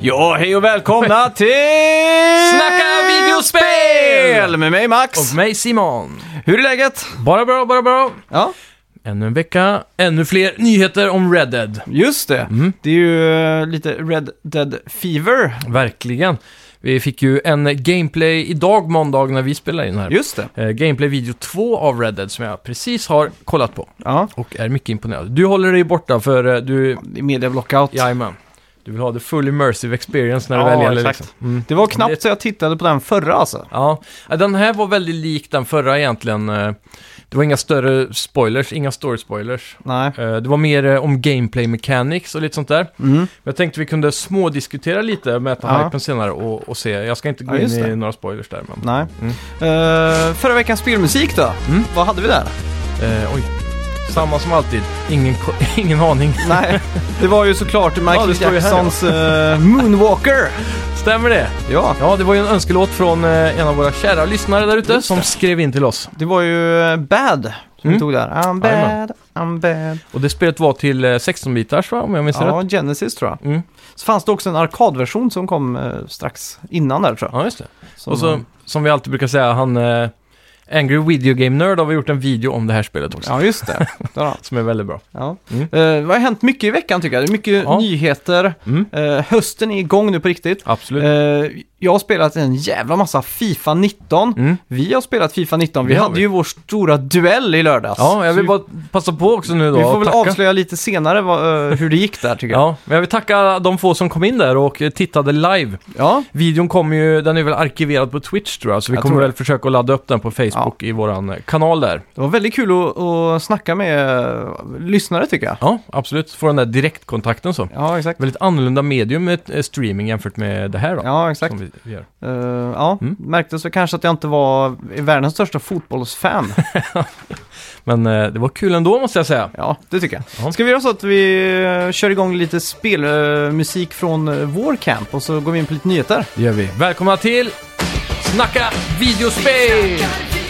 Ja, hej och välkomna till Snacka videospel! Med mig Max. Och mig Simon. Hur är läget? Bara bra, bara bra. Ja, Ännu en vecka, ännu fler nyheter om Red Dead. just det. Mm. Det är ju eh, lite Red Dead Fever. Verkligen. Vi fick ju en gameplay idag, måndag, när vi spelar in här. Just det. Eh, gameplay video 2 av Red Dead som jag precis har kollat på. Ja, Och är mycket imponerad. Du håller dig borta för eh, du... det är media blockout. Jajamän. Du vill ha the full immersive experience när du Ja, väl gäller exakt. liksom. Mm. Det var knappt Det- så jag tittade på den förra alltså. Ja, den här var väldigt lik den förra egentligen. Eh, Det var inga större spoilers, inga story spoilers. Nej. Eh, Det var mer eh, om gameplay mechanics och lite sånt där. Mm. Men jag tänkte vi kunde smådiskutera lite, mäta Ja. hypen senare och, och se. Jag ska inte gå Ja, in i det. några spoilers där. Men... Nej. Mm. Eh, förra veckans spelmusik då? Mm. Vad hade vi där? Eh, oj. Samma som alltid, ingen, ingen aning. Nej, det var ju såklart Ja, Michael här, Jacksons eh, Moonwalker. Stämmer det? Ja, Ja, det var ju en önskelåt från eh, en av våra kära lyssnare där ute som skrev in till oss. det var ju eh, Bad som Mm. vi tog där. I'm bad, I'm bad. Och det spelet var till eh, 16-bitars va, om jag minns Ja, rätt? Genesis tror jag. Mm. Så fanns det också en arkadversion som kom eh, strax innan där tror jag. Ja, just det. Som, Och så, som vi alltid brukar säga, han... Eh, Angry Video Game Nerd har vi gjort en video om det här spelet också. Ja, just det. Där har han. Som är väldigt bra. ja. Mm. Eh, det har hänt mycket i veckan tycker jag. Det är mycket Ja. nyheter. Mm. Eh, hösten är igång nu på riktigt. Absolut. Eh, jag har spelat en jävla massa Fifa 19. Mm. Vi har spelat Fifa 19. Vi hade vi. ju vår stora duell i lördags. Ja, jag vill vi, bara passa på också nu då vi får väl tacka. avslöja lite senare vad, eh, hur det gick där tycker jag. Ja, men jag vill tacka de få som kom in där och tittade live. Ja, Videon kommer ju, den är väl arkiverad på Twitch tror jag, så vi Jag kommer väl försöka att ladda upp den på Facebook i våran eh, kanal där. det var väldigt kul att, att snacka med eh, lyssnare tycker jag. Ja, absolut. Få den där direktkontakten så. Ja, exakt. Väldigt annorlunda medium med streaming jämfört med det här då. Ja, exakt. Vi vi gör. Eh, ja, Mm. märktes väl kanske att jag inte var världens största fotbollsfan. Men eh, det var kul ändå måste jag säga. ja, det tycker jag. Ja. Ska vi göra så att vi eh, kör igång lite spelmusik från vår camp och så går vi in på lite nyheter? Det gör vi. Välkomna till Snacka videospel! Vi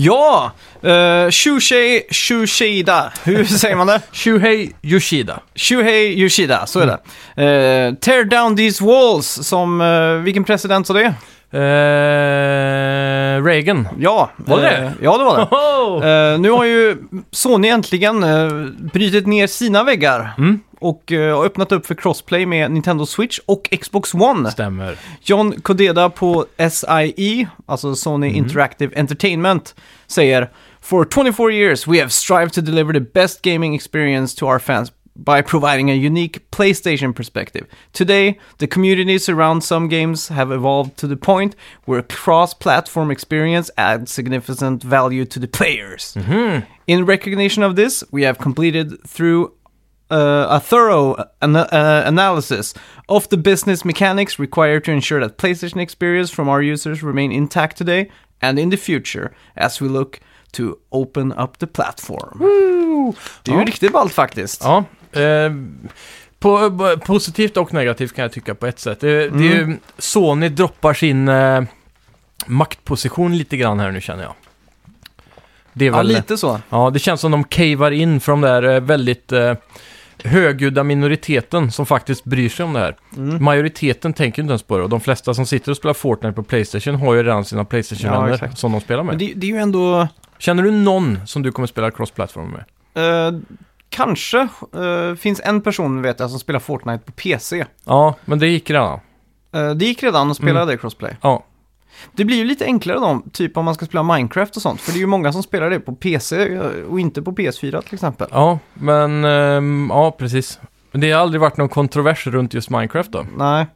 Ja! Uh, Shuhei Shushida. Hur säger man det? Shuhei Yoshida. Shuhei Yoshida, så är det. Eh, tear down these walls, som... eh, vilken president sa det? Eh, Reagan. Ja. Var det eh, det? Ja, det var det. Eh, nu har ju Sony äntligen uh, brutit ner sina väggar Mm. och eh, har öppnat upp för crossplay med Nintendo Switch och Xbox One. Stämmer. John Kodeda på SIE, alltså Sony Interactive Entertainment, säger For 24 years we have strived to deliver the best gaming experience to our fans by providing a unique PlayStation perspective. Today, the communities around some games have evolved to the point where a cross-platform experience adds significant value to the players. In recognition of this, we have completed through uh, a thorough an- uh, analysis of the business mechanics required to ensure that PlayStation experience from our users remain intact today and in the future as we look to open up the platform. Det är ju Ja. riktigt ballt faktiskt. Ja. Eh, på, positivt och negativt kan jag tycka på ett sätt. Det, det är ju, Sony droppar sin eh, maktposition lite grann här nu känner jag. Det är Ja, väl... lite så. Ja, det känns som de cavar in för de där eh, väldigt eh, högljudda minoriteten som faktiskt bryr sig om det här. Mm. Majoriteten tänker inte ens på det och de flesta som sitter och spelar Fortnite på Playstation har ju redan sina Ja, Playstation-vänner exakt. som de spelar med. Men det, det är ju ändå... Känner du någon som du kommer spela cross-platform med? eh, kanske eh, finns en person vet jag som spelar Fortnite på PC. Ja, men det gick redan. Eh, det gick redan att spela Mm. det crossplay. Ja, Det blir ju lite enklare då, typ om man ska spela Minecraft och sånt. För det är ju många som spelar det på PC eh, och inte på PS4 till exempel. ja men ehm, ja, precis. Men det har aldrig varit någon kontrovers runt just Minecraft då. Nej,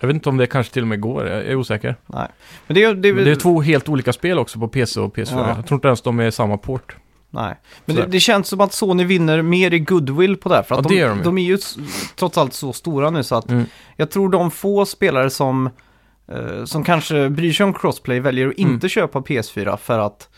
Jag vet inte om det kanske till och med går, jag är osäker. nej. Men det, är- det, är Men väl- det är två helt olika spel också på PC och PS4. Ja. Jag tror inte ens de är samma port. Nej. Men det, det känns som att Sony vinner mer i goodwill på det här. För att Ja, de, gör de de, är ju trots allt så stora nu så att Mm. jag tror de få spelare som, eh, som kanske bryr sig om crossplay väljer att Mm. inte köpa PS4 för att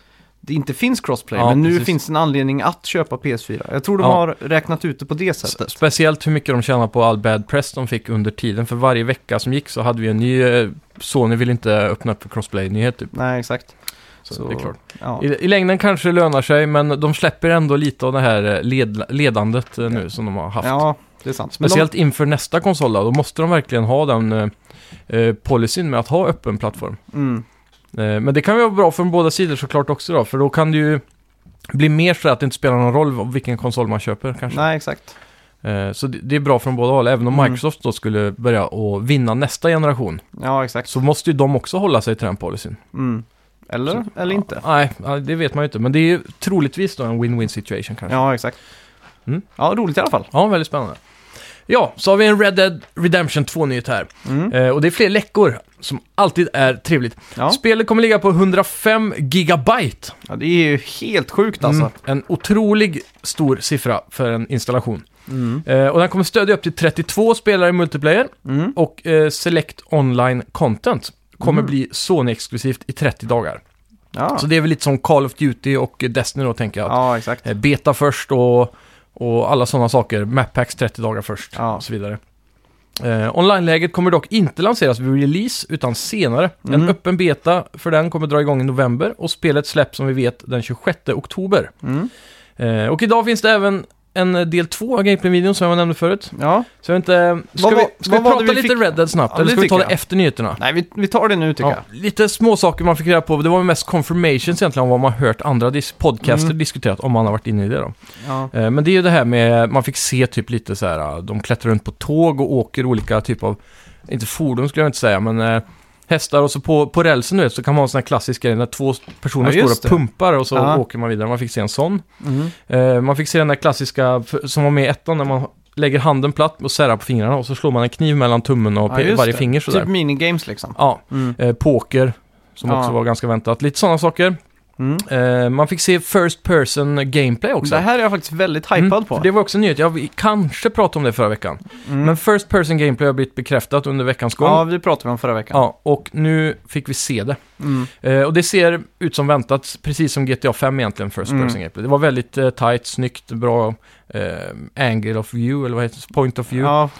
det inte finns crossplay. Ja, men nu precis. finns en anledning att köpa PS4. Jag tror de Ja. har räknat ut det på det sättet. Speciellt hur mycket de tjänar på all bad press de fick under tiden. För varje vecka som gick så hade vi en ny... eh, Sony vill inte öppna upp för crossplay-nyhet typ. Nej, exakt. Så, Så- det är klart. Ja. I, I längden kanske det lönar sig, men de släpper ändå lite av det här eh, led, ledandet eh, nu som de har haft. ja, det är sant. Speciellt inför nästa konsol då, då måste de verkligen ha den eh, eh, policyn med att ha öppen plattform. De, mm, Eh, men det kan ju vara bra från båda sidor såklart också då, för då kan det ju bli mer så att det inte spelar någon roll vilken konsol man köper kanske. nej, exakt. Så det, är bra från båda håll, även om Mm. Microsoft då skulle börja att vinna nästa generation. Ja, exakt. Så måste ju de också hålla sig till den policyn. Mm. Eller, Så- eller inte. Nej, det vet man ju inte, men det är ju troligtvis då en win-win situation kanske. Ja, exakt. Mm. Ja, roligt i alla fall. Ja, väldigt spännande. Ja, så har vi en Red Dead Redemption 2-nyhet här. Mm. Eh, och det är fler läckor, som alltid är trevligt. Ja. Spelet kommer ligga på 105 gigabyte. ja, det är ju helt sjukt alltså. Mm, en otrolig stor siffra för en installation. Mm. Eh, och den kommer stödja upp till 32 spelare i multiplayer Mm. och eh, Select Online Content kommer Mm. bli Sony-exklusivt i 30 dagar. Ja. Så det är väl lite som Call of Duty och Destiny då, tänker jag. ja, exakt. Eh, Beta först och, och alla sådana saker. Map packs 30 dagar först Ja. och så vidare. Eh, Online-läget kommer dock inte lanseras vid release, utan senare. En Mm. öppen beta för den kommer dra igång i november och spelet släpps som vi vet den 26 oktober. Mm. Eh, och idag finns det även en eh, del 2 av gameplay-videon som jag nämnde förut. Ja. Så jag vet inte, ska Vad vi, ska vi vad var prata vi lite fick? Red Dead snabbt, Ja, eller ska vi ta det jag. efter nyheterna? Nej, vi, vi tar det nu tycker Ja, jag. lite små saker man fick reda på. Det var mest confirmations egentligen om vad man hört andra dis- podcaster Mm. diskuterat, om man har varit inne i det då. Ja. Eh, Men det är ju det här med, man fick se typ lite så här, de klättrar runt på tåg och åker olika typer av, inte fordon skulle jag inte säga, men eh, hästar och så på, på rälsen du vet, så kan man ha en sån här klassisk grej när två personer Ja, står och det. pumpar och så Ja. åker man vidare. Man fick se en sån. Mm. Eh, man fick se den där klassiska som var med i ettan när man lägger handen platt och särar på fingrarna och så slår man en kniv mellan tummen och Ja, varje det. finger sådär. Typ minigames liksom. Ja, Mm. eh, poker som också var ganska väntat. Lite sådana saker. Mm. Eh, man fick se First Person Gameplay också. Det här är jag faktiskt väldigt hypad Mm, på. Det var också en nyhet. Jag vi kanske pratade om det förra veckan. Mm. Men First Person Gameplay har blivit bekräftat under veckans gång. Ja, Ja. vi pratade om förra veckan. och nu fick vi se det. Mm. Eh, och det ser ut som väntat, precis som GTA 5 egentligen, First Mm. Person Gameplay. Det var väldigt eh, tight, snyggt, bra eh, angle of view, eller vad heter det? Point of view. Ja.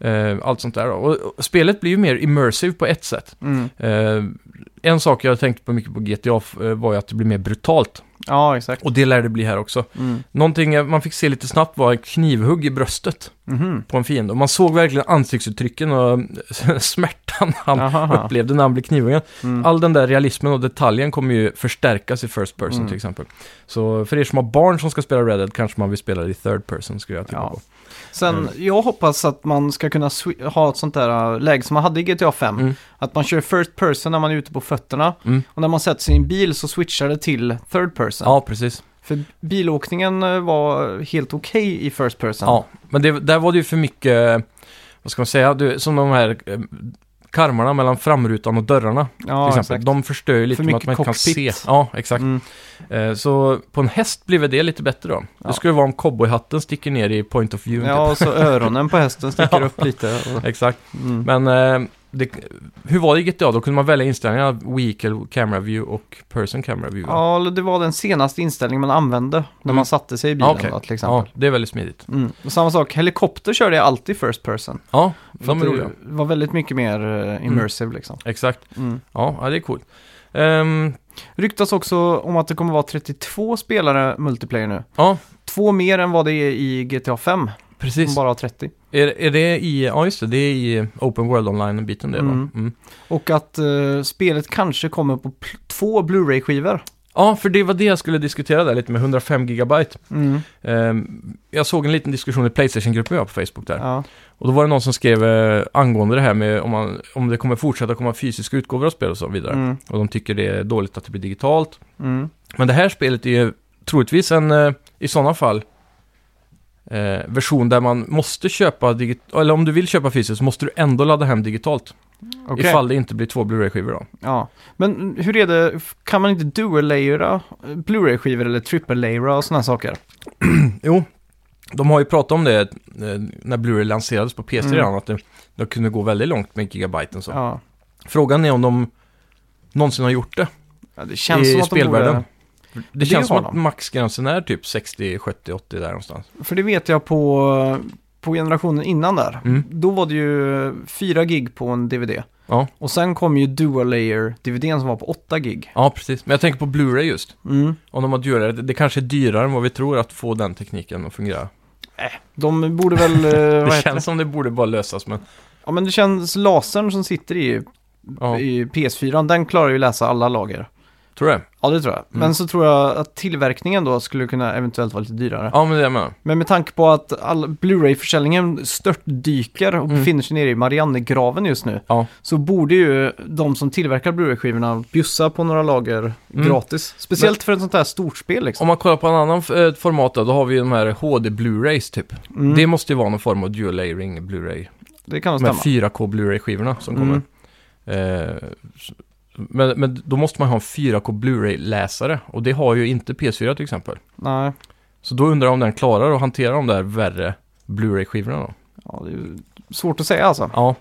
Eh, allt sånt där. och spelet blir ju mer immersive på ett sätt. Mm. En sak jag tänkte på mycket på GTA eh, var ju att det blir mer brutalt. ja, exakt. Och det lär det bli här också. Mm. Någonting man fick se lite snabbt var ett knivhugg i bröstet Mhm. på en fiende. Och man såg verkligen ansiktsuttrycken och smärtan han Jaha. upplevde när han blev knivhuggen. Mm. All den där realismen och detaljen kommer ju förstärkas i first person Mm. till exempel. Så för er som har barn som ska spela Red Dead kanske man vill spela det i third person skulle jag tippa Ja. på. Sen, Mm. jag hoppas att man ska kunna ha ett sånt där äh, läge som man hade i GTA 5. Mm. Att man kör first person när man är ute på fötterna. Mm. Och när man sätter sig i en bil så switchar det till third person. Ja, precis. För bilåkningen äh, var helt okej i first person. Ja, men det, där var det ju för mycket, vad ska man säga, du, som de här karmarna mellan framrutan och dörrarna ja till exempel. exakt. De förstör ju lite För med att man inte kan se. Ja, exakt. Mm. Eh, Så på en häst blir väl det lite bättre då. Ja. Det skulle vara om cowboyhatten sticker ner i point of view. Ja, Typ. och så öronen på hästen sticker upp lite. Och, Exakt. mm. Men eh, det, hur var det i GTA? Då kunde man välja inställningar, vehicle camera view och person camera view. Ja, det var den senaste inställningen man använde när Mm. man satte sig i bilen Ja, okej. då, till exempel. ja, det är väldigt smidigt. Mm. Och samma sak, helikopter körde jag alltid first person. Ja, de är roliga. det var väldigt mycket mer eh, immersive liksom. Exakt. Mm. Ja, det är coolt. Ehm, Ryktas också om att det kommer vara 32 spelare multiplayer nu. ja, Två mer än vad det är i GTA 5, precis. som bara har 30. Är, är det i, ja just det, det är i Open World Online-biten det Mm. va? Mm. Och att eh, spelet kanske kommer på två Blu-ray-skivor. Ja, för det var det jag skulle diskutera där lite med 105 gigabyte. Mm. Ehm, jag såg en liten diskussion i Playstation-gruppen jag har på Facebook där. Ja. Och då var det någon som skrev eh, angående det här med om, man, om det kommer fortsätta komma fysiska utgåvor av spel och så vidare. Mm. Och de tycker det är dåligt att det blir digitalt. Mm. Men det här spelet är ju troligtvis en, eh, i sådana fall, eh, version där man måste köpa digitalt, eller om du vill köpa fysiskt så måste du ändå ladda hem digitalt. Okej. Ifall det inte blir två Blu-ray-skivor då. Ja. Men hur är det, kan man inte dual-layera Blu-ray-skivor eller triple-layera och sådana saker? Jo, de har ju pratat om det eh, när Blu-ray lanserades på PS3 Mm. redan, att det, det kunde gå väldigt långt med gigabyten så. Ja. Frågan är om de någonsin har gjort det. ja det känns I som att de spelvärlden. borde... Det, Det känns som att de. maxgränsen är typ 60, 70, 80 där någonstans. För det vet jag på, på generationen innan där. Mm. Då var det ju 4 gig på en DVD. Ja. Och sen kom ju dual-layer-DVDn som var på 8 gig. Ja, precis. Men jag tänker på Blu-ray just. Mm. Om de har dual det, det kanske är dyrare än vad vi tror att få den tekniken att fungera. De borde väl... eh, Det känns som det borde bara lösas, men Ja men det känns lasern som sitter i, ja, i PS4, den klarar ju läsa alla lager. Tror jag. Ja det tror jag. Mm. Men så tror jag att tillverkningen då skulle kunna eventuellt vara lite dyrare. Ja, men det är jag menar. Men med tanke på att all Blu-ray-försäljningen störtdyker och Mm. befinner sig nere i Mariannegraven just nu. Ja. Så borde ju de som tillverkar Blu-ray-skivorna bjussa på några lager gratis. Speciellt för ett sånt här stort spel liksom. Om man kollar på en annan eh, format då, då har vi ju de här HD Blu-rays typ. Mm. Det måste ju vara någon form av dual layering Blu-ray. Det kan nog De här stämma. 4K Blu-ray-skivorna som Mm. kommer. Eh, s- men, men då måste man ha en 4K Blu-ray-läsare och det har ju inte PS4 till exempel. Nej, Så då undrar jag om den klarar att hantera de där värre Blu-ray-skivorna då. ja, det är ju svårt att säga alltså. Ja,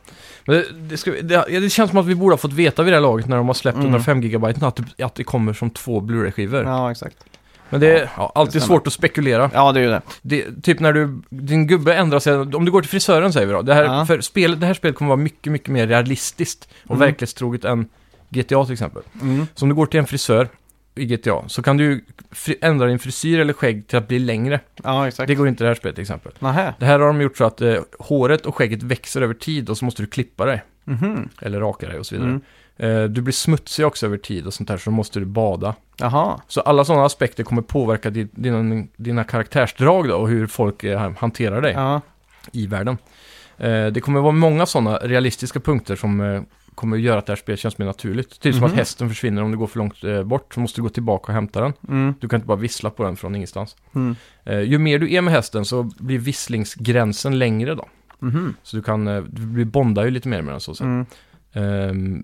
men det, det, ska, det, ja, det känns som att vi borde ha fått veta vid det här laget när de har släppt Mm. 105 GB att, att det kommer som två Blu-ray-skivor. Ja, exakt. Men det är ja, alltid det stämmer. svårt att spekulera. Ja, det är ju det. Det, typ när du, din gubbe ändrar sig, om du går till frisören säger vi då. Det här, Ja. för spelet, det här spelet kommer vara mycket, mycket mer realistiskt och Mm. verklighetstroget än GTA till exempel. Mm. Så om du går till en frisör i GTA så kan du fri, ändra din frisyr eller skägg till att bli längre. Ja, exakt. Det går inte i det här spelet till exempel. Nähä. Det här har de gjort så att eh, håret och skägget växer över tid och så måste du klippa dig. Mhm. Eller raka dig och så vidare. Mm. Eh, du blir smutsig också över tid och sånt där så då måste du bada. Jaha. Så alla sådana aspekter kommer påverka di- dina, dina karaktärsdrag då och hur folk eh, hanterar dig Ja. i världen. Eh, det kommer vara många sådana realistiska punkter som eh, kommer göra att det här spelet känns mer naturligt. Typ som Mhm. att hästen försvinner om du går för långt eh, bort så måste du gå tillbaka och hämta den. Mm. Du kan inte bara vissla på den från ingenstans. Mm. Eh, ju mer du är med hästen så blir visslingsgränsen längre då. Mhm. Så du kan, eh, du bondar ju lite mer med den så att säga. Mm. Ehm,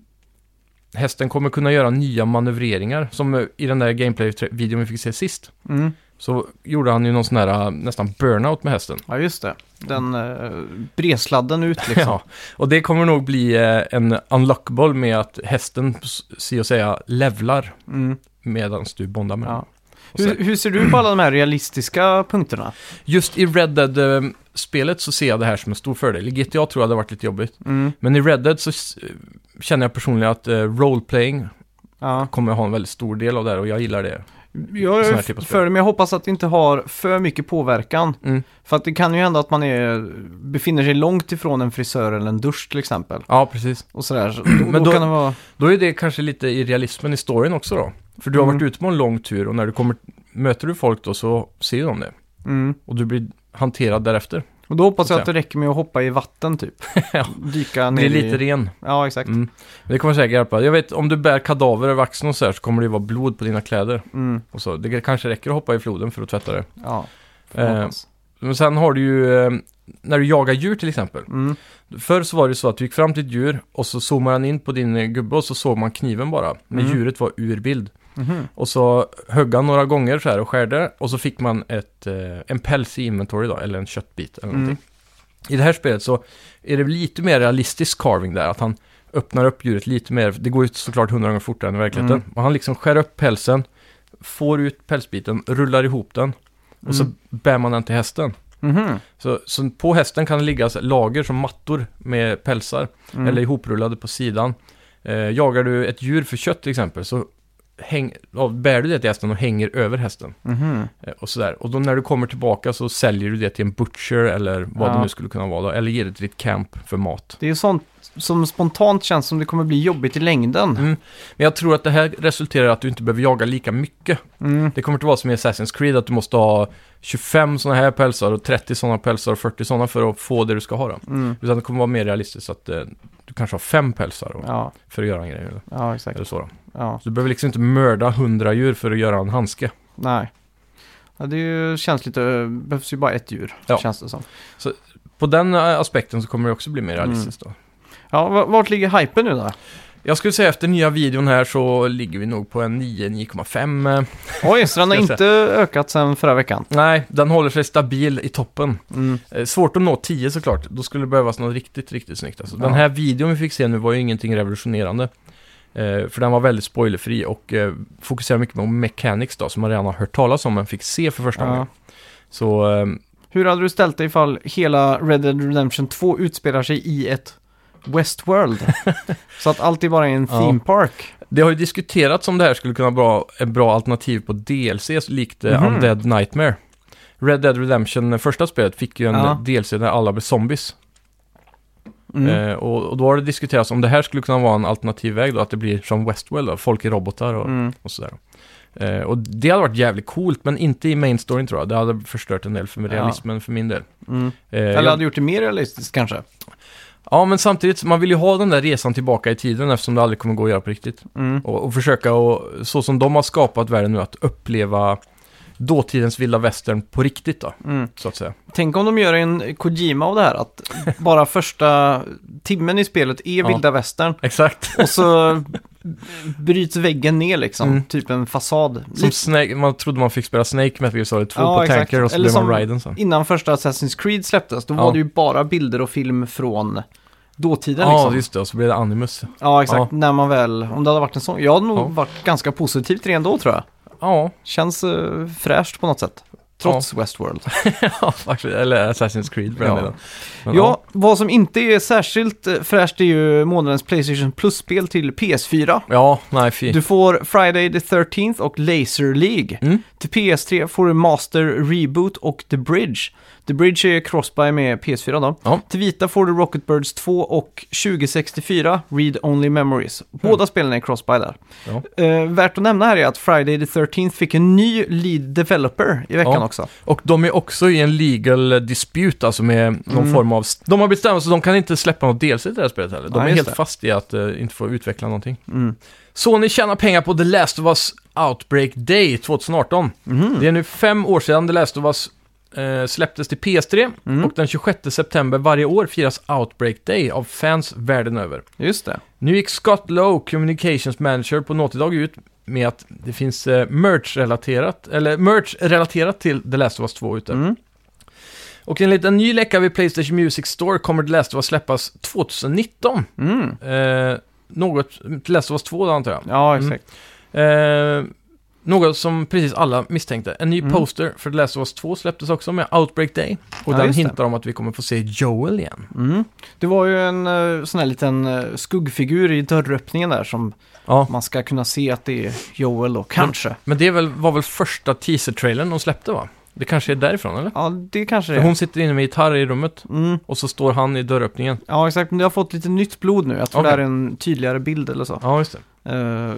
hästen kommer kunna göra nya manövreringar, som eh, i den där gameplay-videon vi fick se sist. Så gjorde han ju någon sån här eh, nästan burnout med hästen. Ja, just det. Den eh, bresladden ut liksom. Ja, och det kommer nog bli eh, en unlockable med att hästen, si och säga, levlar Mm. medan du bondar med den. Ja. Sen- Hur, hur ser du på alla de här realistiska punkterna? Just i Red Dead-spelet så ser jag det här som en stor fördel. I GTA tror jag det hade varit lite jobbigt. Mm. Men i Red Dead så känner jag personligen att roleplaying Ja. kommer ha en väldigt stor del av det här och jag gillar det. Jag typ för det, men jag hoppas att det inte har för mycket påverkan. Mm. För att det kan ju hända att man är, befinner sig långt ifrån en frisör eller en dusch till exempel. Ja, precis. Och sådär. Så Då, Men då då- vara... Då är det kanske lite i realismen i storyn också då. För du har Mm. varit ute på en lång tur och när du kommer, möter du folk då så ser de det. Mm. Och du blir hanterad därefter. Och då hoppas jag att det räcker med att hoppa i vatten typ. Ja. Dyka ner lite i... ren. Ja, exakt. Mm. Det kommer säkert hjälpa. Jag vet, om du bär kadaver över axeln och så här så kommer det vara blod på dina kläder. Mm. Och så. Det kanske räcker att hoppa i floden för att tvätta det. Ja. Eh. Men sen har du ju, eh, när du jagar djur till exempel. Mm. Förr så var det så att du gick fram till ett djur och så zoomade han in på din gubbe och så såg man kniven bara. Men Mm. djuret var ur bild. Mhm. Och så högg han några gånger så här och skärde och så fick man ett, eh, en päls i inventory då, eller en köttbit eller någonting. Mm. I det här spelet så är det lite mer realistisk carving där, att han öppnar upp djuret lite mer. Det går ju såklart hundra gånger fortare än i verkligheten. Mm. Och han liksom skär upp pälsen, får ut pälsbiten, rullar ihop den och så Mm. bär man den till hästen. Mhm. Så, så på hästen kan det ligga så här lager som mattor med pälsar, Mm. eller ihoprullade på sidan. Eh, jagar du ett djur för kött till exempel så häng, ja, bär du det till hästen och hänger över hästen. Mhm. Eh, och sådär. Och då när du kommer tillbaka så säljer du det till en butcher eller vad Ja. det nu skulle kunna vara då, eller ger det till ditt camp för mat. Det är ju sånt som spontant känns som det kommer bli jobbigt i längden. Mm. Men jag tror att det här resulterar i att du inte behöver jaga lika mycket. Mm. Det kommer inte vara som i Assassin's Creed att du måste ha 25 sådana här pälsar och 30 sådana pälsar och 40 sådana för att få det du ska ha då. Mm. Utan det kommer vara mer realistiskt att eh, du kanske har fem pälsar och, Ja, för att göra en grej. Eller, ja exakt. eller så då. Ja, Så du behöver liksom inte mörda 100 djur för att göra en handske. nej. Ja, det ju, känns lite, behövs ju bara ett djur, Ja. känns det som. På den eh, aspekten så kommer det också bli mer realistiskt då. Ja, v- vart ligger hypen nu då? Jag skulle säga efter nya videon här så ligger vi nog på en 9-9,5. eh. Oj, så den har Ska jag inte ökat sen förra veckan. Nej, den håller sig stabil i toppen. Mm. Eh, Svårt att nå 10 såklart. Då skulle det behövas något riktigt, riktigt snyggt. Alltså, Den Ja. här videon vi fick se nu var ju ingenting revolutionerande. Eh, för den var väldigt spoilerfri och eh, fokuserar mycket på mechanics då, som man redan har hört talas om men fick se för första Ja. gången. Så eh, Hur hade du ställt dig ifall hela Red Dead Redemption 2 utspelar sig i ett Westworld? så att allt är bara en theme park. det har ju diskuterats om det här skulle kunna vara ett bra alternativ på DLC likt eh, Mhm. Undead Nightmare. Red Dead Redemption, första spelet, fick ju en Ja. DLC där alla blev zombies. Mm. Eh, och, och då har det diskuterats om det här skulle kunna vara en alternativ väg då, att det blir som Westworld då, folk är robotar och, Mm. och sådär. Eh, och det hade varit jävligt coolt, men inte i main storyn tror jag. Det hade förstört en del för Ja. realismen för min del. Mm. Eh, Eller jag- hade gjort det mer realistiskt kanske. Ja, men samtidigt, man vill ju ha den där resan tillbaka i tiden eftersom det aldrig kommer gå att göra på riktigt. Mm. Och, och försöka, och, så som de har skapat världen nu, att uppleva dåtidens vilda västern på riktigt då, Mm. så att säga. Tänk om de gör en Kojima av det här, att bara första timmen i spelet är Ja. vilda västern. Exakt. Och så bryts väggen ner liksom, Mm. typ en fasad. Som Snake, man trodde man fick spela Snake Metal Gear Solid 2 Ja, på exakt. tanker och så Eller blev man Raiden sen. Innan första Assassin's Creed släpptes, då Ja. var det ju bara bilder och film från dåtiden Ja, liksom. just det. Och så blev det Animus. Ja, exakt. Ja. När man väl, om det hade varit en sån. Jag hade nog Ja. varit ganska positiv till det ändå tror jag. Ja, Känns uh, fräscht på något sätt. Trots Westworld. ja faktiskt. Eller Assassin's Creed för den Ja. delen. Men, Ja, vad som inte är särskilt eh, fräscht är ju månadens Playstation Plus-spel till PS4. Ja, nej fy. Du får Friday the 13th och Laser League. Mm. Till PS3 får du Master Reboot och The Bridge. The Bridge är crossbuy med PS4 då. Ja. Till Vita får du Rocket Birds 2 och 2064 Read Only Memories. Båda spelen är crossbuy där. Mm. Ja. Eh, värt att nämna här är att Friday the 13th fick en ny lead developer i veckan Ja. också. Och de är också i en legal dispute, alltså med någon Mm. form av... De har bestämt så de kan inte släppa något DLC till det här spelet heller. De Ja, är helt det. fast i att eh, inte få utveckla någonting. Mm. Sony tjänar pengar på The Last of Us Outbreak Day 2018. Mhm. Det är nu fem år sedan The Last of Us eh, släpptes till PS3 Mm. och den 26 september varje år firas Outbreak Day av fans världen över. Just det. Nu gick Scott Lowe, Communications Manager på Naughty Dog ut med att det finns eh, merch-relaterat, eller merch-relaterat till The Last of Us 2 ute. Mm. Och enligt en ny läcka vid Playstation Music Store kommer The Last of Us släppas 2019. Mm. Eh, något, The Last of Us 2 då, antar jag. Ja, Mm. exakt. Eh, något som precis alla misstänkte. En ny Mm. poster för The Last of Us 2 släpptes också med Outbreak Day. Och Ja, den just det. hintar om att vi kommer få se Joel igen. Mm. Det var ju en uh, sån här liten eh, skuggfigur i dörröppningen där som Ja, man ska kunna se att det är Joel då, kanske. men det är väl, var väl första teaser-trailern de släppte va? Det kanske är därifrån eller? Ja, det kanske det För är. hon sitter inne med gitarr i rummet Mm. och så står han i dörröppningen. Ja, exakt. Men det har fått lite nytt blod nu. Jag tror Okej. det är en tydligare bild eller så. Ja, just det. Eh,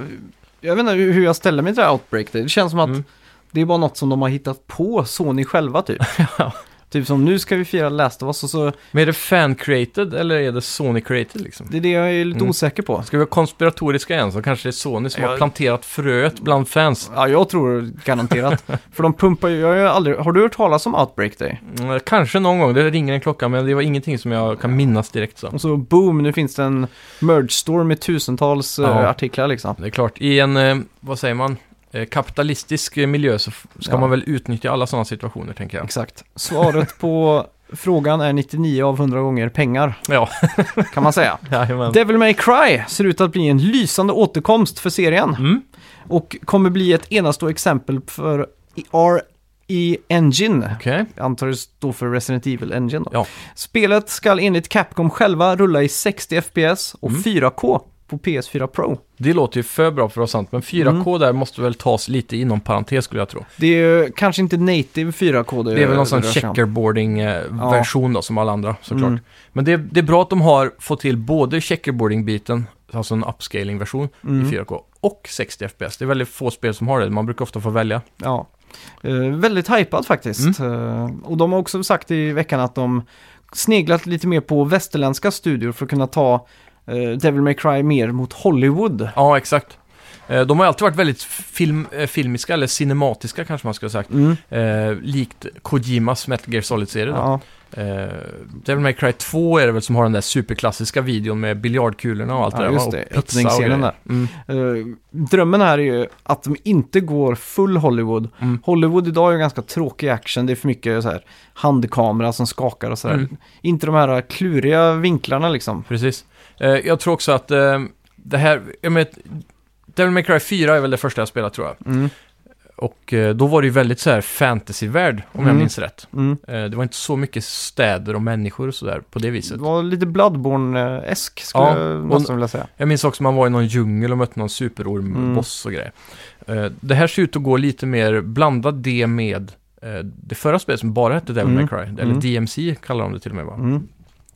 jag vet inte hur jag ställer mig till det här Outbreak. Det känns som att Mm. det är bara något som de har hittat på Sony själva typ. Ja. Typ som nu ska vi fira Last of Us och så, Men är det fan-created eller är det Sony-created liksom? det är det jag är lite Mm. osäker på. Ska vi vara konspiratoriska igen så kanske det är Sony som har planterat fröet bland fans. Ja, jag tror garanterat. För de pumpar ju, jag har ju aldrig, har du hört talas om Outbreak Day? Mm, Kanske någon gång, det ringer en klocka men det var ingenting som jag kan minnas direkt så. Och så boom, nu finns det en merge store med tusentals eh, Ja. artiklar liksom. Det är klart, i en, eh, vad säger man, kapitalistisk eh, miljö så ska Ja. man väl utnyttja alla sådana situationer tänker jag. Exakt. Svaret på frågan är 99 av 100 gånger pengar, Ja, kan man säga. jajamän. Devil May Cry ser ut att bli en lysande återkomst för serien. Mm. Och kommer bli ett enastående exempel för RE Engine. Okej, Jag antar det står för Resident Evil Engine då. Ja. Spelet ska enligt Capcom själva rulla i 60 FPS och Mm. 4K på PS4 Pro. det låter ju för bra för att vara sant, men 4K där måste väl tas lite inom parentes skulle jag tro. Det är ju kanske inte native 4K. Det är väl någon sån checkerboarding-version då, som alla andra såklart. Mm. Men det, det är bra att de har fått till både checkerboarding-biten, alltså en upscaling-version Mm. i 4K, och 60 FPS. Det är väldigt få spel som har det, man brukar ofta få välja. Ja. Eh, väldigt hypad faktiskt. Mm. Eh, och de har också sagt i veckan att de sneglat lite mer på västerländska studior för att kunna ta Devil May Cry mer mot Hollywood. Ja, exakt. Eh, de har alltid varit väldigt film, eh, filmiska, eller cinematiska kanske man skulle ha sagt. Mm. Eh, likt Kojimas Metal Gear Solid-serie. Ja. Eh, Devil May Cry 2 är det väl som har den där superklassiska videon med biljardkulorna och allt Ja, det där. just det. Öppningsscenen grejer. Mm. Eh, drömmen här är ju att de inte går full Hollywood. Mm. Hollywood idag är ju ganska tråkig action. Det är för mycket så här handkamera som skakar och sådär. Mm. Inte de här kluriga vinklarna liksom. Precis. Eh, jag tror också att eh, det här, jag menar, Devil May Cry 4 är väl det första jag spelat tror jag. Mm. Och eh, då var det ju väldigt så här fantasyvärld, om jag Mm. minns rätt. Mm. Det var inte så mycket städer och människor och sådär på det Det viset. var lite Bloodborne-esk skulle Ja, jag nästan vilja säga. Jag minns också att man var i någon djungel och mötte någon superorm-boss och grejer. Det här ser ut att gå lite mer, blanda det med det förra spelet som bara hette Devil May Mm. Cry, eller Mm. DMC kallar de det till och med va? Mm.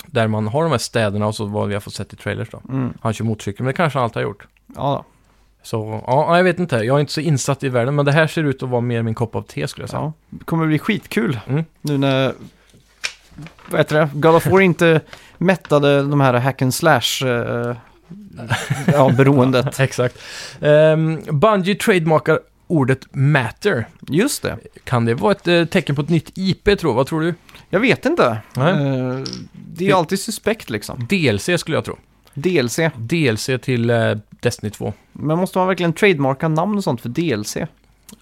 Där man har de här städerna och så vad vi har fått sett i trailers då. Mm. Han kör motorcykel, men det kanske han alltid har gjort. Ja, Så, ja, jag vet inte. Jag är inte så insatt i världen, men det här ser ut att vara mer min kopp av te skulle jag säga. ja. Det kommer bli skitkul Mm. nu när vad heter det? God of War inte mättade de här hack and slash eh, ja, beroendet. Exakt. Um, Bungie trademarkar ordet matter. Just det. Kan det vara ett eh, tecken på ett nytt IP tror? Vad tror du? Jag vet inte. Nej. Eh, det är ju alltid suspekt liksom. DLC skulle jag tro. DLC. DLC till eh, Destiny 2. Men måste man verkligen trademarka namn och sånt för DLC?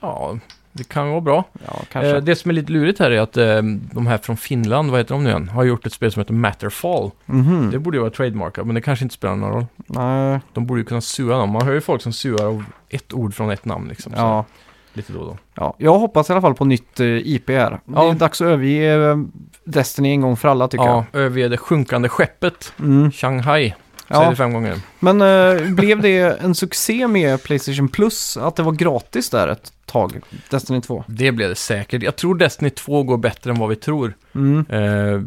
Ja, det kan vara bra. Ja, kanske. Eh, det som är lite lurigt här är att eh, de här från Finland, vad heter de nu igen, har gjort ett spel som heter Matterfall. Mhm. Det borde ju vara trademarkat, men det kanske inte spelar någon roll. Nej, De borde ju kunna sua dem. Man hör ju folk som suar av ett ord från ett namn liksom. Så ja. Lite då och då. ja. Jag hoppas i alla fall på nytt eh, IP här. Det Ja. är dags att överge eh, Destiny en gång för alla tycker Ja, överge det sjunkande skeppet. jag. Mm. Shanghai. Säger Ja. det fem gånger. Men eh, blev det en succé med Playstation Plus? Att det var gratis där ett tag? Destiny 2? Det blev det säkert. Jag tror Destiny 2 går bättre än vad vi tror. Mm. Eh,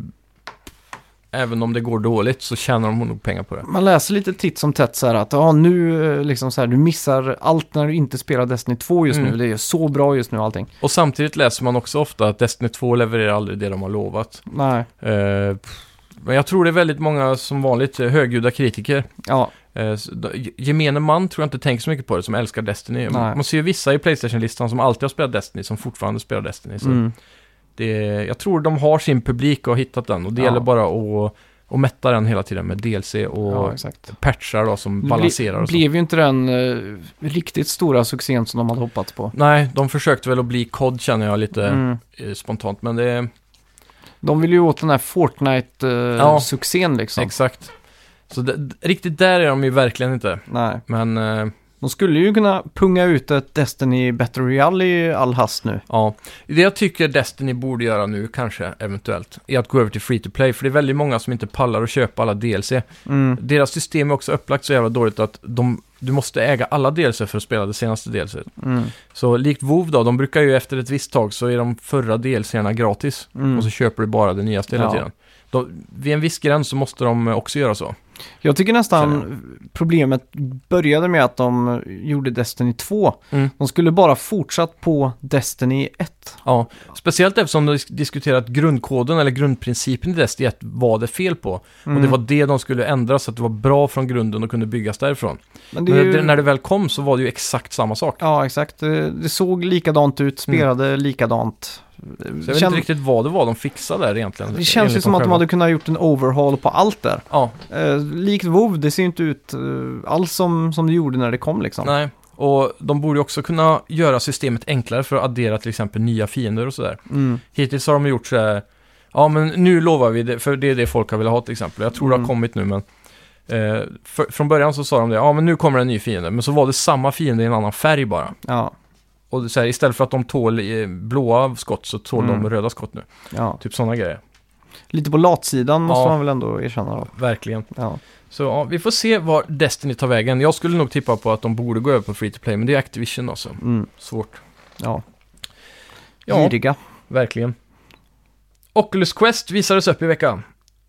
även om det går dåligt så tjänar de nog pengar på det. Man läser lite titt som tätt så här att ja, nu eh, liksom så här, du missar allt när du inte spelar Destiny 2 just Mm. nu. Det är så bra just nu allting. Och samtidigt läser man också ofta att Destiny 2 levererar aldrig det de har lovat. Nej, Eh, men jag tror det är väldigt många som vanligt eh, högljudda kritiker. ja, Eh, så d- gemene man tror jag inte tänker så mycket på det som älskar Destiny. Nej. Man ser ju vissa i Playstation-listan som alltid har spelat Destiny som fortfarande spelar Destiny. Så mm. det, jag tror de har sin publik och har hittat den och det Ja. gäller bara att, att mätta den hela tiden med DLC och ja exakt. patchar då som Det balanserar och så. blev ju inte den eh, riktigt stora succén som de hade hoppats på. Nej, de försökte väl att bli COD känner jag lite Mm. eh, spontant, men det De vill ju åt den här Ja. Fortnite-succén liksom. exakt. Så det, riktigt där är de ju verkligen inte. Nej. Men eh, De skulle ju kunna punga ut ett Destiny Battle Royale i all hast nu. ja, det jag tycker Destiny borde göra nu kanske, eventuellt, är att gå över till free to play. För det är väldigt många som inte pallar att köpa alla DLC. Mm. Deras system är också upplagt så jävla dåligt att de, du måste äga alla DLC för att spela det senaste DLC. Mm. Så likt WoW då, de brukar ju efter ett visst tag så är de förra DLCerna gratis. Mm. Och så köper du bara det nyaste hela Ja. tiden. De, vid en viss gräns så måste de också göra så. Jag tycker nästan problemet började med att de gjorde Destiny 2. Mm. De skulle bara fortsatt på Destiny 1. Ja, speciellt eftersom de dis- diskuterat grundkoden eller grundprincipen i Destiny 1 var det fel på. Och Mm. det var det de skulle ändra så att det var bra från grunden och kunde byggas därifrån. Men det Men ju... när det väl kom så var det ju exakt samma sak. Ja, exakt. Det, såg likadant ut, spelade likadant. Så jag vet Kän- inte riktigt vad det var de fixade där egentligen. Det känns ju enligt som dem att de själva. hade kunnat gjort en overhaul på allt där. Ja, Eh, likt WoW, det ser ju inte ut eh, alls som, som det gjorde när det kom liksom. nej. Och de borde ju också kunna göra systemet enklare för att addera till exempel nya fiender och sådär. Mm. Hittills har de gjort så här, ja men nu lovar vi det, för det är det folk har velat ha till exempel. Jag tror det Mm. har kommit nu men eh, för, från början så sa de det, ja men nu kommer en ny fiende, men så var det samma fiende i en annan färg bara. Ja, Och så här, istället för att de tål eh, blåa skott så tål Mm. de röda skott nu. ja. Typ sådana grejer. Lite på latsidan måste Ja. man väl ändå erkänna då. Verkligen. Ja. Så ja, vi får se var Destiny tar vägen. Jag skulle nog tippa på att de borde gå över på free to play, men det är Activision alltså. Mm. Svårt. Ja. Ja, Giriga. verkligen. Oculus Quest visades upp i veckan.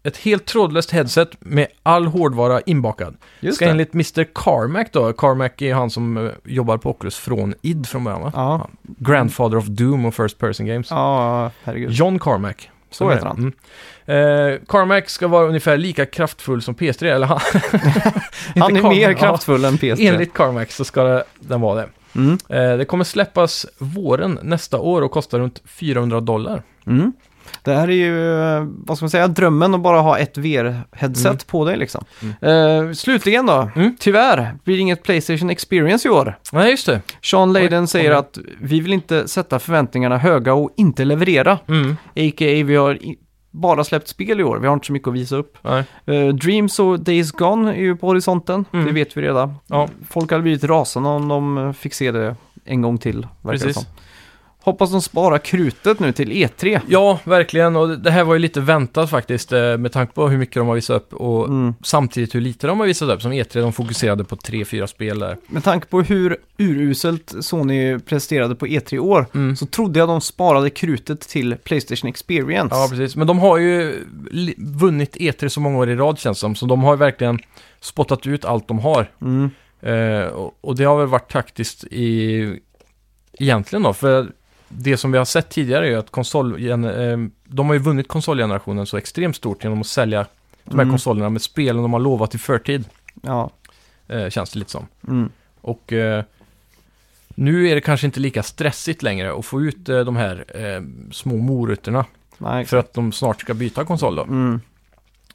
Ett helt trådlöst headset med all hårdvara inbakad. Just Ska det. enligt Mr. Carmack då, Carmack är han som eh, jobbar på Oculus från id från början va? Ja. Grandfather of Doom och First Person Games. ja, herregud. John Carmack Så heter han. Mm. Eh, Carmack ska vara ungefär lika kraftfull som PS3, eller han, Han är mer kraftfull än PS3. enligt Carmack så ska det, den vara det. Mm. Eh, det kommer släppas våren nästa år och kostar runt 400 dollar. Mm. Det här är ju, eh, vad ska man säga, drömmen att bara ha ett VR-headset Mm. på dig liksom. Eh, slutligen då, Mm. tyvärr blir det inget Playstation Experience i år. Nej, just det. Sean Layden säger att vi vill inte sätta förväntningarna höga och inte leverera. Mm. A.k.a. vi har bara släppt spel i år, vi har inte så mycket att visa upp. Eh, Dreams och Days Gone är ju på horisonten, Mm. det vet vi redan. Ja. Folk hade blivit rasande om de fick se det en gång till, verkar det Precis. som. Hoppas de sparar krutet nu till E E3. Ja, verkligen. Och det här var ju lite väntat faktiskt eh, med tanke på hur mycket de har visat upp och Mm. samtidigt hur lite de har visat upp. Som E3, de fokuserade på tre, fyra spel där. Med tanke på hur uruselt Sony presterade på E3 i år Mm. så trodde jag de sparade krutet till Playstation Experience. Ja, precis. Men de har ju vunnit E3 så många år i rad känns det som, så de har ju verkligen spottat ut allt de har. Mm. Eh, och, och det har väl varit taktiskt i... Egentligen då, för det som vi har sett tidigare är att konsol... Eh, de har ju vunnit konsolgenerationen så extremt stort genom att sälja de här Mm. konsolerna med spelen de har lovat i förtid, Ja. eh, känns det lite som. Mm. Och eh, nu är det kanske inte lika stressigt längre att få ut de här små morötterna Nej. för att de snart ska byta konsol då. Mm.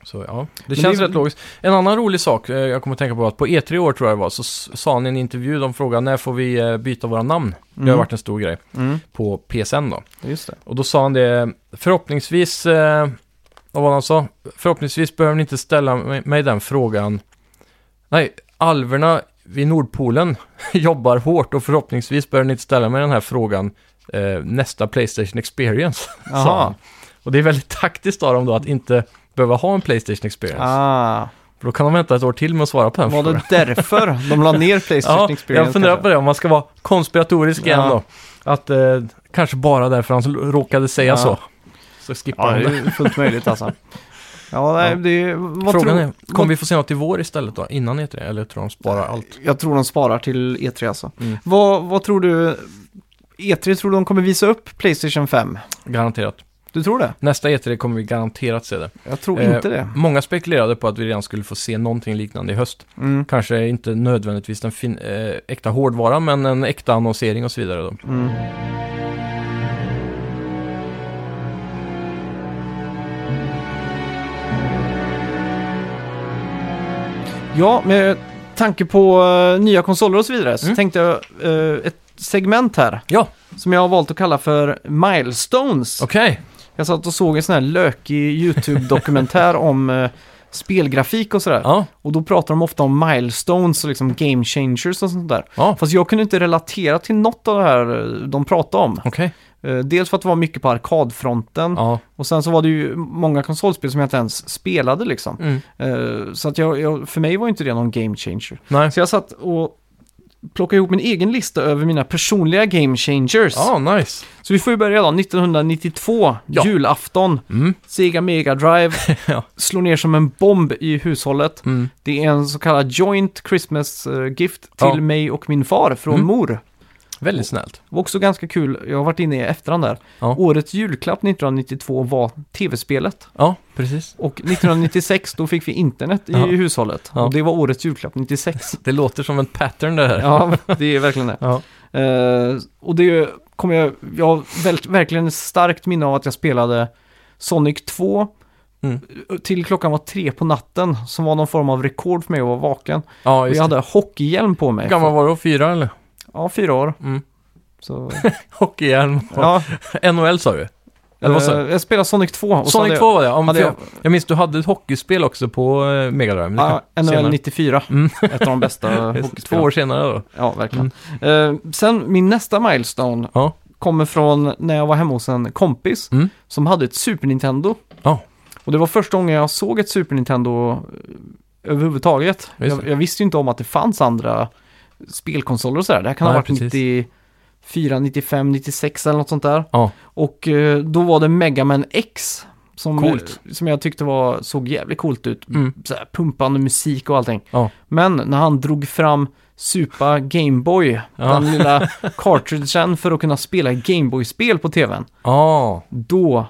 Så ja, det Men känns det rätt logiskt. En annan rolig sak eh, jag kommer att tänka på att på E3 i år tror jag det var så sa han i en intervju, de frågade när får vi eh, byta våra namn? Det har Mm. varit en stor grej Mm. på PSN då. Just det. Och då sa han det, förhoppningsvis, eh, vad var det han sa? Förhoppningsvis behöver ni inte ställa mig, mig den frågan. Nej, alverna vid Nordpolen jobbar hårt och förhoppningsvis behöver ni inte ställa mig den här frågan eh, nästa Playstation Experience. sa han. Jaha. Och det är väldigt taktiskt av dem då att inte behöva ha en Playstation Experience. Ah. För då kan de vänta ett år till med att svara på den Var det därför de la ner Playstation Ja, Experience? jag funderar kanske? på det, om man ska vara konspiratorisk igen Ja. då. Att eh, kanske bara därför han råkade säga Ja. så. Så skippar Ja, han det det. är fullt möjligt alltså. Ja, nej, Ja. det vad Frågan tror, är, kommer vad, vi få se något i vår istället då? Innan E3? Eller tror de sparar allt? Jag tror de sparar till E3 alltså. Mm. Vad, vad tror du? E3 tror du de kommer visa upp Playstation 5? Garanterat. Du tror det? Nästa E3 kommer vi garanterat se det. Jag tror Eh, inte det. Många spekulerade på att vi redan skulle få se någonting liknande i höst. Mm. Kanske inte nödvändigtvis den fin- eh, äkta hårdvaran, men en äkta annonsering och så vidare då. Mm. Ja, med tanke på eh, nya konsoler och så vidare så Mm. tänkte jag eh, ett segment här Ja, som jag har valt att kalla för Milestones. okej. Jag satt och såg en sån här lökig YouTube-dokumentär om eh, spelgrafik och sådär. Ja, Och då pratar de ofta om milestones och liksom game changers och sånt där. ja. Fast jag kunde inte relatera till något av det här eh, de pratade om. okej. Eh, Dels för att det var mycket på arkadfronten Ja. och sen så var det ju många konsolspel som jag inte ens spelade liksom. Mm. Eh, Så att jag, jag, för mig var inte det någon game changer. Nej. Så jag satt och plockade ihop min egen lista över mina personliga game changers. Ja, nice. Så vi får ju börja då, 1992, Ja. julafton, Mm. Sega Mega Drive, Ja. slår ner som en bomb i hushållet. Mm. Det är en så kallad joint Christmas eh, gift till Ja. mig och min far från Mm. mor. Väldigt snällt. Det var också ganska kul, jag har varit inne i efterhand där. Ja. Årets julklapp 1992 var tv-spelet. Ja, precis. Och 1996 då fick vi internet i Ja. hushållet. Ja. Och det var årets julklapp 96. Det låter som en pattern det här. ja, det är verkligen det. Ja. Eh, och det kommer jag, jag har väl, verkligen ett starkt minne av att jag spelade Sonic 2 Mm. till klockan var tre på natten, som var någon form av rekord för mig att vara vaken. Ja, Och just jag det. hade hockeyhjälm på mig. Hur gammal var du? Fyra eller? Ja, fyra år. Mm. Så, Hockeyhjälm. ja, NHL sa du? Eller vad sa du? eh, jag spelade Sonic 2. och Sonic hade 2 var det, ja. hade jag- jag, minns du hade ett hockeyspel också på eh, Mega Drive. Ja, NHL senare. 94. Mm. Ett av de bästa Två år senare då. Ja, verkligen. Eh, sen min nästa milestone Ja. kommer från när jag var hemma hos en kompis Mm. som hade ett Super Nintendo. Ja. Och det var första gången jag såg ett Super Nintendo eh, överhuvudtaget. Jag, jag visste ju inte om att det fanns andra spelkonsoler och sådär. Det här kan Nej, ha varit precis. 94, 95, 96 eller något sånt där. Ja. Och eh, då var det Mega Man X. Som, Coolt. som jag tyckte var, såg jävligt coolt ut. Mm. Så här, pumpande musik och allting. Ja. Men när han drog fram Supa Gameboy, Ja. den lilla cartridgen för att kunna spela Gameboy-spel på tvn, Ja. då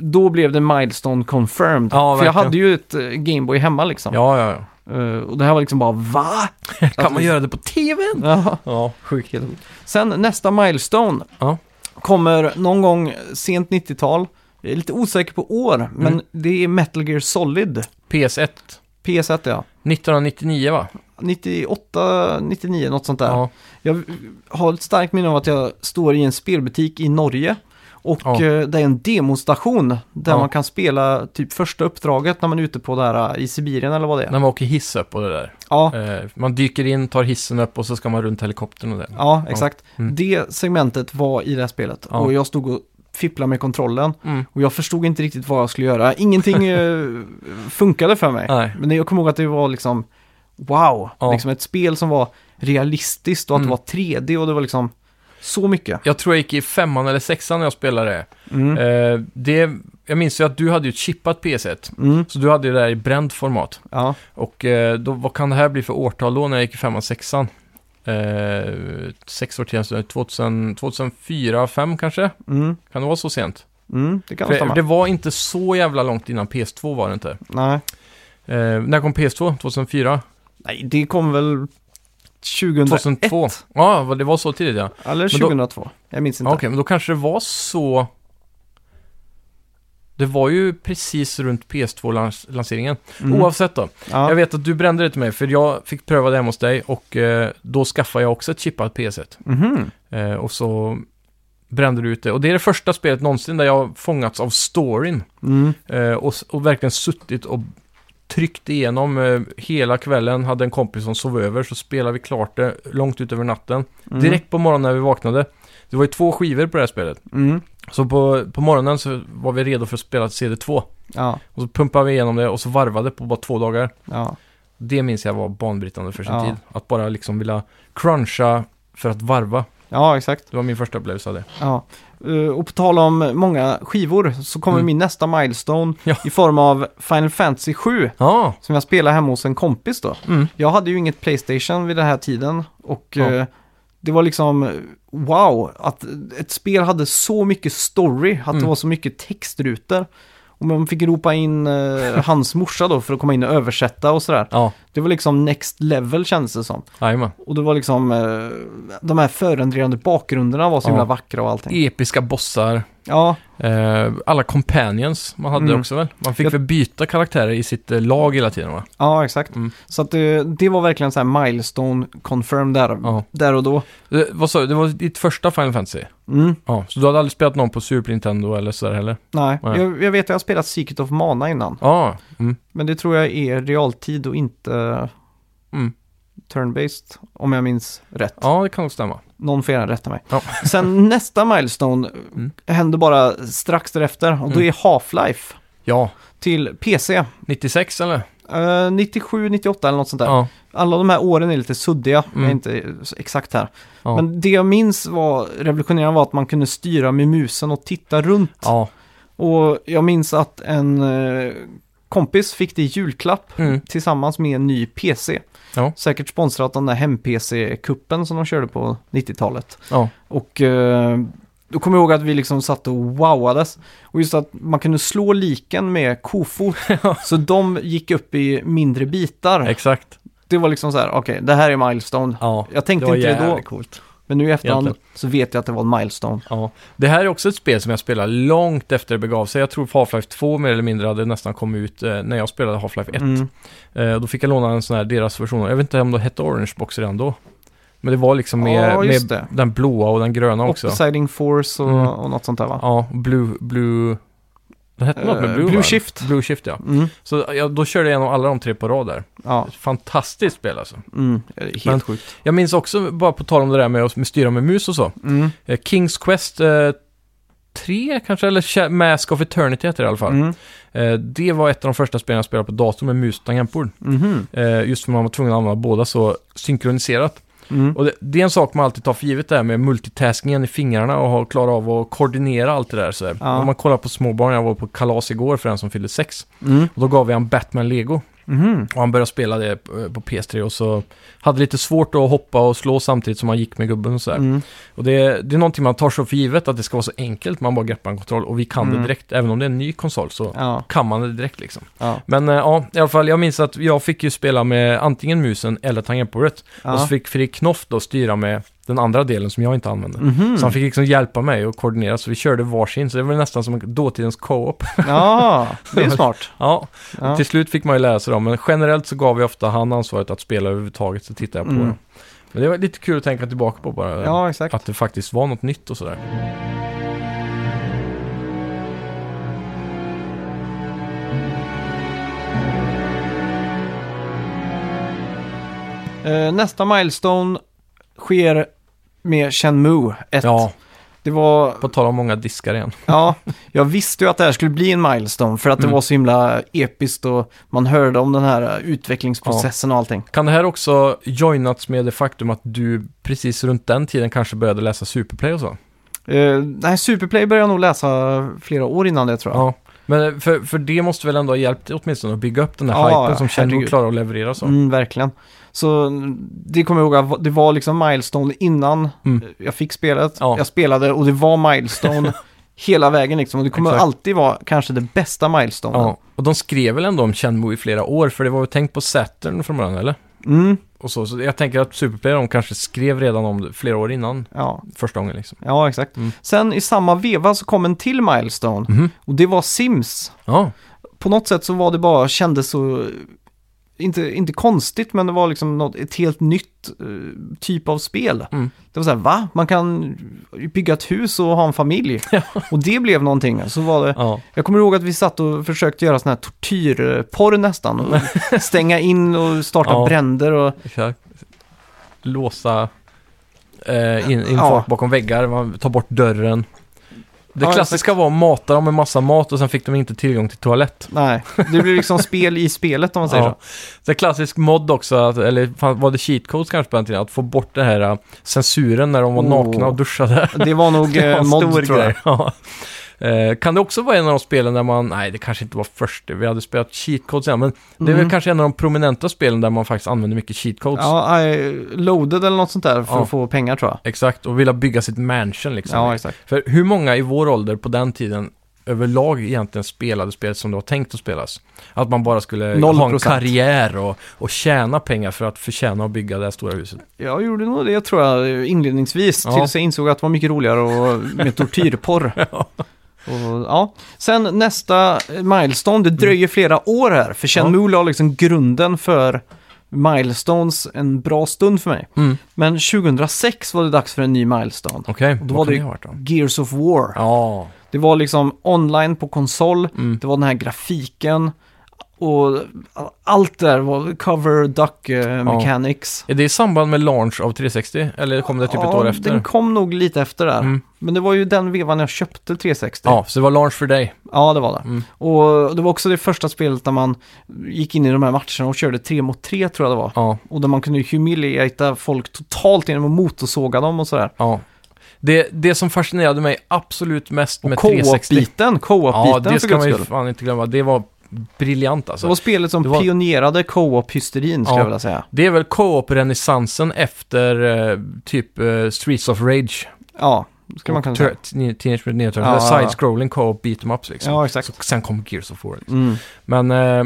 då blev det milestone confirmed. Ja, För jag hade ju ett eh, Gameboy hemma liksom. Ja, ja, ja. Eh, och det här var liksom bara, va? Kan man göra det på tvn? Ja, Ja. sjukt. Sen nästa milestone Ja. kommer någon gång sent 90-tal. Jag är lite osäker på år, men Mm. det är Metal Gear Solid. PS1. PS1 ja. 1999 va? 98, 99, något sånt där. Ja. Jag har ett starkt minne av att jag står i en spelbutik i Norge. Och Ja. eh, det är en demostation där Ja. man kan spela typ första uppdraget när man är ute på det här i Sibirien eller vad det är. När man åker hiss upp och det där. Ja, Eh, man dyker in, tar hissen upp och så ska man runt helikoptern och det. ja, exakt. Mm. Det segmentet var i det här spelet. Ja. Och jag stod och fipplade med kontrollen. Mm. Och jag förstod inte riktigt vad jag skulle göra. Ingenting eh, funkade för mig. Nej. Men jag kommer ihåg att det var liksom, wow, Ja. liksom ett spel som var realistiskt och att Mm. det var 3D och det var liksom så mycket. Jag tror jag gick i femman eller sexan när jag spelade. Mm. Eh, det jag minns ju att du hade ju ett chippat PS1. Mm. Så du hade ju det där i bränd format. Ja. Och eh, då, vad kan det här bli för årtal då när jag gick i femman, sexan? Eh, sex år 2000, 2004, 5 kanske? Mm. Kan det vara så sent? Mm. Det kan För stämma. det var inte så jävla långt innan PS2 var det inte. Nej. Eh, när kom PS2? 2004? Nej, det kom väl 2001? 2002? Ja, det var så tidigt ja. Eller Men då- 2002. Jag minns inte. Okej, men då kanske det var så... Det var ju precis runt PS2-lanseringen. Mm. Oavsett då. Ja. Jag vet att du brände det till mig, för jag fick pröva det hemma hos dig och eh, då skaffade jag också ett chippat PS1. Mhm. Eh, och så brände du ut det. Och det är det första spelet någonsin där jag har fångats av storyn. Mm. Eh, och, och verkligen suttit och tryckt igenom eh, hela kvällen. Hade en kompis som sov över, så spelade vi klart det långt ut över natten. Mm. Direkt på morgonen när vi vaknade. Det var ju två skivor på det här spelet. Mm. Så på, på morgonen så var vi redo för att spela CD2. Ja. Och så pumpade vi igenom det och så varvade på bara två dagar. Ja. Det minns jag var banbrytande för sin Ja. tid. Att bara liksom vilja cruncha för att varva. Ja, exakt. Det var min första upplevelse av det. Ja. Eh, och på tal om många skivor så kommer Mm. min nästa milestone Ja. i form av Final Fantasy 7 Ja, som jag spelade hemma hos en kompis då. mm. Jag hade ju inget Playstation vid den här tiden och Ja. eh, det var liksom eh, wow att ett spel hade så mycket story, att det Mm. var så mycket textrutor. Och man fick ropa in eh, hans morsa då för att komma in och översätta och sådär. ja, Det var liksom next level kändes det som. jajamän. Och det var liksom, eh, de här förändrade bakgrunderna var så Ja. himla vackra och allting. Episka bossar. Ja, Eh, alla companions man hade Mm. också väl? Man fick Jag- väl byta karaktärer i sitt eh, lag hela tiden va? ja exakt. Mm. Så att det, det var verkligen så här milestone confirmed där, Ja. där och då. Eh, vad sa du? Det var ditt första Final Fantasy? Mm, Ja, så du hade aldrig spelat någon på Super Nintendo eller sådär heller? nej, Nej. Jag, jag vet att jag har spelat Secret of Mana innan. Ja, mm. Men det tror jag är realtid och inte Mm. Turn-based, om jag minns rätt. ja, det kan nog stämma. Någon får gärna rätta mig. Ja. Sen nästa milestone Mm. hände bara strax därefter och då Mm. är Half-Life Ja, till PC. 96 eller? Eh, 97, 98 eller något sånt där. Ja. Alla de här åren är lite suddiga, jag är Mm. inte exakt här. Ja. Men det jag minns var revolutionerande var att man kunde styra med musen och titta runt. ja. Och jag minns att en eh, kompis fick det i julklapp Mm. tillsammans med en ny PC. Ja. Säkert sponsrat den där hem-PC-kuppen som de körde på 90-talet. Ja. Och eh, då kommer jag ihåg att vi liksom satt och wowades. Och just att man kunde slå liken med kofot. så de gick upp i mindre bitar. Exakt. Det var liksom så här, okej, det här är milestone. Ja. Jag tänkte var inte det då, coolt. Men nu i efterhand Egentligen. så vet jag att det var en milestone. Ja. Det här är också ett spel som jag spelar långt efter det begav sig. Jag tror Half-Life 2 mer eller mindre hade nästan kommit ut eh, när jag spelade Half-Life 1. Mm. Eh, då fick jag låna en sån här, deras version. Jag vet inte om det hette Orange Box redan då. Men det var liksom med, Ja, med den blåa och den gröna också. Opposing Force och, Mm. och något sånt där va? Ja, Blue... Blue... Det hette något med Eh, Blue, Blue va? Shift. Blue Shift, ja. Mm. Så jag, då körde jag igenom alla de tre på rad där. Ja, Fantastiskt spel alltså. mm. Det är helt Men- sjukt. Jag minns också, bara på tal om det där med att med styra med mus och så. Mm. Eh, Kings Quest eh, 3 kanske, eller Mask of Eternity heter det i alla fall. Mm. Eh, det var ett av de första spelen jag spelade på dator med mus och tangentbord. Mhm. Eh, just för man var tvungen att använda båda så synkroniserat. Mm. Och det, det är en sak man alltid tar för givet där med multitaskingen i fingrarna och ha, klara av att koordinera allt det där. Så Ja. Om man kollar på småbarn, jag var på kalas igår för en som fyllde sex. Mm. Och då gav jag en Batman Lego. Mhm. Och han började spela det på på PS3 och så hade lite svårt att hoppa och slå samtidigt som han gick med gubben och sådär. Mm. Och det, det är någonting man tar så för givet att det ska vara så enkelt, man bara greppar en kontroll och vi kan Mm. det direkt. Även om det är en ny konsol så Ja, kan man det direkt liksom. ja, Men eh, ja, i alla fall, jag minns att jag fick ju spela med antingen musen eller tangentbordet. ja. Och så fick Fredrik Knoff då styra med den andra delen som jag inte använde. Mhm. Så han fick liksom hjälpa mig och koordinera, så vi körde varsin. Så det var nästan som dåtidens co-op. Ja, det är smart. ja, Ja. till slut fick man ju lära sig dem, men generellt så gav jag ofta han ansvaret att spela överhuvudtaget, så tittade jag på Mm. det. Men det var lite kul att tänka tillbaka på bara. ja, exakt. Att det faktiskt var något nytt och sådär. Eh, nästa milestone sker med Shenmue 1. Ja, Det var, på tal om många diskar igen. ja, jag visste ju att det här skulle bli en milestone för att det Mm. var så himla episkt och man hörde om den här eh, utvecklingsprocessen och allting. Kan det här också joinats med det faktum att du precis runt den tiden kanske började läsa Superplay och så? Eh, nej, Superplay började jag nog läsa flera år innan det tror jag. Ja. Men för, för det måste väl ändå ha hjälpt åtminstone att bygga upp den där Ja, hypen som Shenmue klarar att leverera så. Mm, verkligen. Så det kommer jag ihåg att det var liksom milestone innan Mm. jag fick spelet. Ja. Jag spelade och det var milestone hela vägen liksom. Och det kommer Exakt. alltid vara kanske det bästa milestone. Ja, och de skrev väl ändå om Shenmue i flera år, för det var väl tänkt på Saturn från början, eller? Mm, Och så, så jag tänker att Superplay, de kanske skrev redan om det flera år innan ja. första gången liksom. ja, exakt. Mm. Sen i samma veva så kom en till milestone. Mhm. Och det var Sims. Ja, På något sätt så var det bara, kändes så, inte, inte konstigt, men det var liksom något, ett helt nytt eh, typ av spel. Mm. Det var så här, va? Man kan bygga ett hus och ha en familj. Och det blev någonting. Så var det, ja. jag kommer ihåg att vi satt och försökte göra sån här tortyrporr nästan. Och stänga in och starta Ja. bränder och... Låsa eh, in, in folk bakom väggar, tar bort dörren. Det Ja, klassiska var att mata dem med massa mat och sen fick de inte tillgång till toalett. Nej, det blir liksom spel i spelet om man säger Ja. Det är klassisk mod också, att, eller fan, var det cheat codes kanske på den tiden, att få bort den här uh, censuren när de var Oh. nakna och duschade. så. Det var nog eh, mod tror jag. Ja. Eh, kan det också vara en av de spelen där man, nej det kanske inte var först, vi hade spelat cheat codes igen, men det är väl Mm. kanske en av de prominenta spelen där man faktiskt använder mycket cheat codes. Ja, I loaded eller något sånt där för Ja. att få pengar tror jag. Exakt, och vilja bygga sitt mansion liksom. Ja, exakt. För hur många i vår ålder på den tiden överlag egentligen spelade spel som det var tänkt att spelas? Att man bara skulle Noll ha en procent. karriär och, och tjäna pengar för att förtjäna att bygga det här stora huset. Jag gjorde nog det tror jag inledningsvis, Ja. tills jag insåg att det var mycket roligare och med tortyrporr. Och, ja. Sen nästa milestone, det dröjer flera år här, för Shenmue la liksom grunden för milestones en bra stund för mig. Mm. Men 2006 var det dags för en ny milestone. Okej, då vad var det ha varit då? Gears of War. Ja, Det var liksom online på konsol, mm. det var den här grafiken och allt där var cover duck eh, mechanics. är det i samband med launch av 360? Eller kom det typ ett Ja, år efter? Den kom nog lite efter där. Mm. Men det var ju den vevan jag köpte 360. Ja, så det var launch för dig. Ja, det var det. Mm. Och det var också det första spelet där man gick in i de här matcherna och körde tre mot tre tror jag det var. Ja, Och där man kunde humiliata folk totalt genom att motorsåga dem och sådär. ja. Det, det som fascinerade mig absolut mest Och med 360... co-op-biten, Ja, co-op-biten det för ska man ju fan inte glömma. Det var briljant alltså. Det var spelet som var- pionjerade co-op-hysterin skulle Ja. jag vilja säga. Det är väl co-op-renässansen efter eh, typ eh, Streets of Rage. Ja, skulle man kunna säga. Teenage Mutant Ninja Turtles. Ja. Side-scrolling co-op beat em ups liksom. Ja, exakt. Så, sen kom Gears of War. Liksom. Mm. Men eh,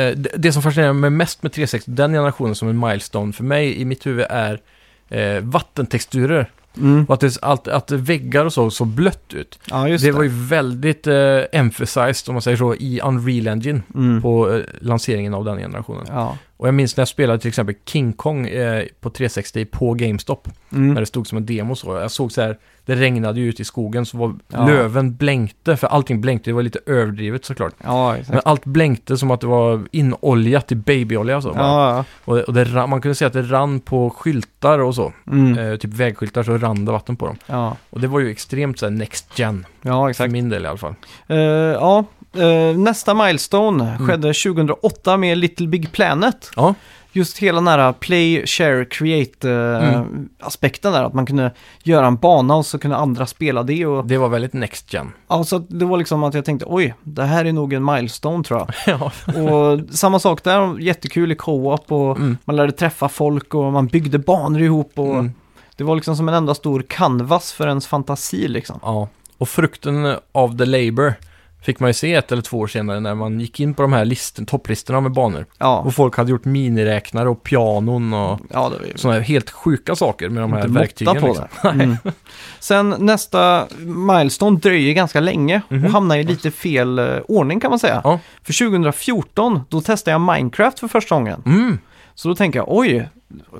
eh, det, det som fascinerar mig mest med 360, den generationen som en milestone för mig i mitt huvud är eh, vattentexturer. Mm. Och att, det, att, att väggar och så såg blött ut. Ja, det det. var ju väldigt eh, emphasized, om man säger så, i Unreal Engine Mm. på eh, lanseringen av den generationen. Ja. Och jag minns när jag spelade till exempel King Kong eh, på 360 på GameStop. Mm. När det stod som en demo så. Jag såg så här, det regnade ju ut i skogen så var Ja. löven blänkte, för allting blänkte. Det var lite överdrivet såklart. Ja, exakt. Men allt blänkte som att det var inoljat i babyolja och så. Ja, ja. Och, det, och det, rann- man kunde se att det rann på skyltar och så. Mm. Eh, typ vägskyltar så rann det vatten på dem. ja. Och det var ju extremt så här, next gen. ja, För exakt. min del i alla fall. Eh, ja, eh, nästa milestone Mm. skedde 2008 med Little Big Planet. Ja. just hela den här play, share, create-aspekten där. Att man kunde göra en bana och så kunde andra spela det. Och, Det var väldigt next gen. ja, så att det var liksom att jag tänkte, oj, det här är nog en milestone tror jag. ja. Och samma sak där, jättekul i co-op och Mm. man lärde träffa folk och man byggde banor ihop och Mm. det var liksom som en enda stor canvas för ens fantasi liksom. ja. Och frukten av the labor fick man ju se ett eller två år senare när man gick in på de här topplistorna med banor. Ja, Och folk hade gjort miniräknare och pianon och ja det var ju sådana här helt sjuka saker med de här inte verktygen. på liksom. det. Mm. Sen nästa milestone dröjer ganska länge Mhm. och hamnar i lite fel eh, ordning kan man säga. Ja. För 2014, då testade jag Minecraft för första gången. Mm. Så då tänker jag, oj,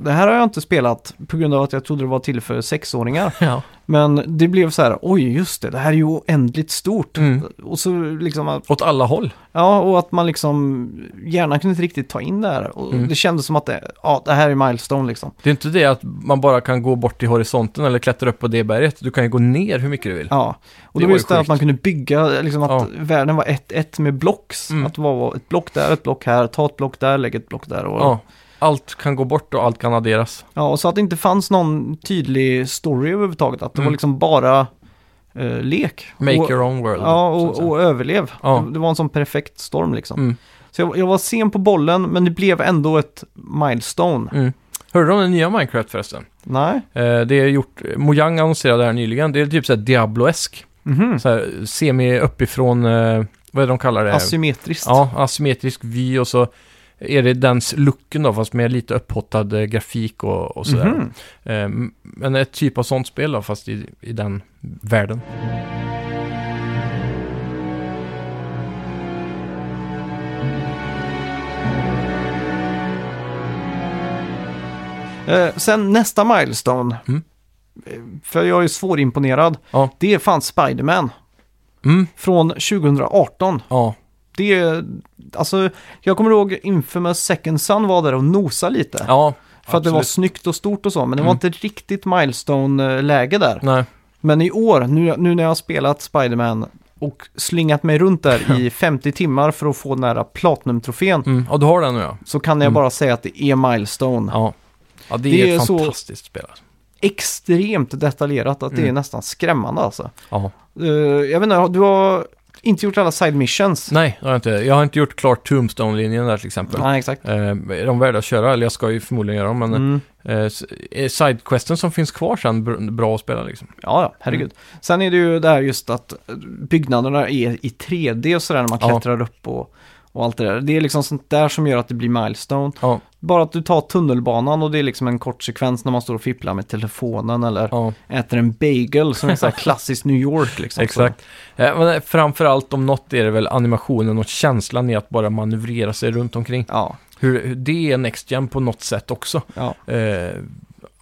det här har jag inte spelat på grund av att jag trodde det var till för sexåringar. Ja. Men det blev så här, oj just det, det här är ju oändligt stort. Mm. Och så liksom, att- Åt alla håll. ja, och att man liksom, hjärnan kunde inte riktigt ta in det här. Och Mm. det kändes som att det, ja, det här är milestone liksom. Det är inte det att man bara kan gå bort till horisonten eller klättra upp på det berget. Du kan ju gå ner hur mycket du vill. Ja, och Det det var var ju just det att man kunde bygga, liksom att Ja. världen var ett, ett med blocks. Mm. Att det var ett block där, ett block här, ta ett block där, lägg ett block där. Och, Ja. Allt kan gå bort och allt kan adderas. ja, och så att det inte fanns någon tydlig story överhuvudtaget. Att det Mm. var liksom bara eh, lek. Make och, your own world. Ja, och, och överlev. Ja. Det, det var en sån perfekt storm liksom. Mm. Så jag, jag var sen på bollen, men det blev ändå ett milestone. Mm. Hörde du om den nya Minecraft förresten? Nej? Eh, det är gjort, Mojang annonserade det här nyligen. Det är typ såhär Diablo-esk. Mhm. Så här, semi uppifrån, eh, vad är det de kallar det? Asymmetriskt. Ja, asymmetrisk vy och så är det dens looken då, fast med lite upphottad eh, grafik och, och sådär. Mhm. Eh, men ett typ av sånt spel då, fast i, i den världen. Eh, sen nästa milestone. Mm. Eh, För jag är svårimponerad. Ja. Det är fan Spiderman. Mm, Från 2018. ja. Det alltså, jag kommer ihåg Infamous Second Son var där och nosa lite. Ja, för att det var absolut. snyggt och stort och så, men det Mm. var inte riktigt milestone-läge där. Nej, Men i år, nu, nu när jag har spelat Spiderman och slingat mig runt där i 50 timmar för att få den här Platinum-trofén, mm. ja du har den nu ja. så kan jag Mm. bara säga att det är milestone. Ja, ja det, Det är ett så- fantastiskt spel. Alltså. Extremt detaljerat att det är Mm. nästan skrämmande alltså. Ja. Eh, jag vet inte, du har inte gjort alla side missions? Nej, det har jag inte. Jag har inte gjort klart Tombstone-linjen där till exempel. Nej, exakt. Eh, är de värda att köra? Eller jag ska ju förmodligen göra dem, men Mm. eh, är sidequesten som finns kvar sen br- bra att spela liksom? Ja, ja, herregud. Sen är det ju det här just att byggnaderna är i 3D och sådär när man Ja. klättrar upp och, och allt det där. Det är liksom sånt där som gör att det blir milestone. Ja, Bara att du tar tunnelbanan och det är liksom en kort sekvens när man står och fipplar med telefonen eller ja. äter en bagel som är så här klassiskt New York liksom. Exakt. Eh, men framförallt om något är det väl animationen och känslan i att bara manövrera sig runt omkring. Ja, Hur, hur det är Next Gen på något sätt också. ja. Eh,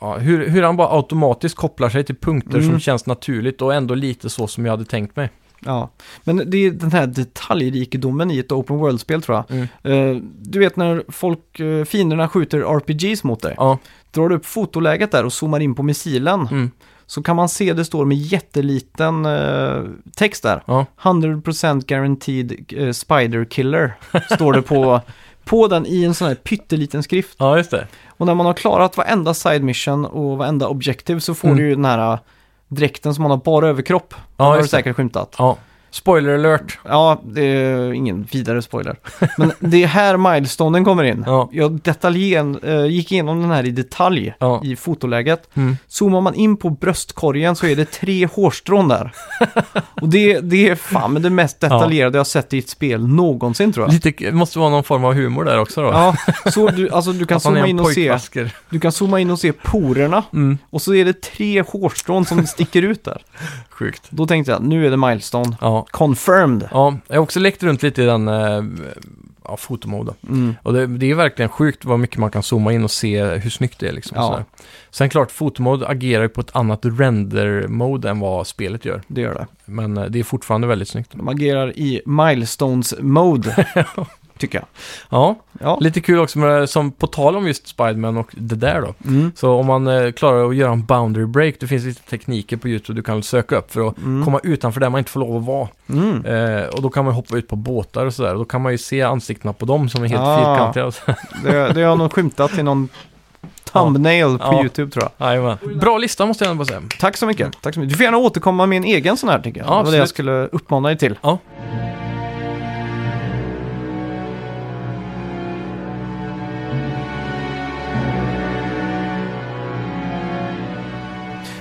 ja, hur, hur han bara automatiskt kopplar sig till punkter Mm. som känns naturligt och ändå lite så som jag hade tänkt mig. Ja, men det är den här detaljrikedomen i ett open world-spel tror jag. Mm. Eh, du vet när folk, uh, fienderna skjuter RPGs mot dig. Ja, Drar du upp fotoläget där och zoomar in på missilen mm, så kan man se det står med jätteliten eh, text där. ja, 100% guaranteed eh, spider killer står det på, på den i en sån här pytteliten skrift. ja, just det. Och när man har klarat varenda side mission och varenda objective så får Mm. du ju den här eh, dräkten som man har bara överkropp. Ja, har du säkert skymtat. Ja. Spoiler alert. Ja, det är ingen vidare spoiler. Men det är här milestonen kommer in. Ja. Jag detaljen, eh, gick igenom den här i detalj Ja. i fotoläget. Mm. Zoomar man in på bröstkorgen så är det tre hårstrån där. Och det, det är fan men det mest detaljerade jag sett i ett spel någonsin tror jag. Lite, det måste vara någon form av humor där också då. Ja, så du, alltså du kan Att han är zooma en in och se, pojkvasker. du kan zooma in och se porerna Mm. och så är det tre hårstrån som sticker ut där. Sjukt. Då tänkte jag, nu är det milestone. Ja. Confirmed. ja, jag har också lekt runt lite i den eh, ja, fotomode. Mm. Och det, det är verkligen sjukt vad mycket man kan zooma in och se hur snyggt det är. Liksom, Ja. Sen klart, fotomode agerar ju på ett annat render-mode än vad spelet gör. Det gör det. Men eh, det är fortfarande väldigt snyggt. De agerar i milestones mode. tycker jag. Ja, Ja. lite kul också med, som på tal om just Spiderman och det där då. Mm. Så om man eh, klarar att göra en boundary break, det finns lite tekniker på YouTube du kan söka upp för att Mm. komma utanför där man inte får lov att vara. Mm. Eh, och då kan man hoppa ut på båtar och sådär. Och då kan man ju se ansiktena på dem som är helt Ah. fyrkantiga. Det, det har nog skymtat i någon thumbnail på Ja. YouTube tror jag. Jajamän. Bra lista måste jag ändå säga. Tack så mycket. Tack så mycket. Du får gärna återkomma med en egen sån här tycker jag. Ja, det var det jag skulle uppmana dig till. Ja.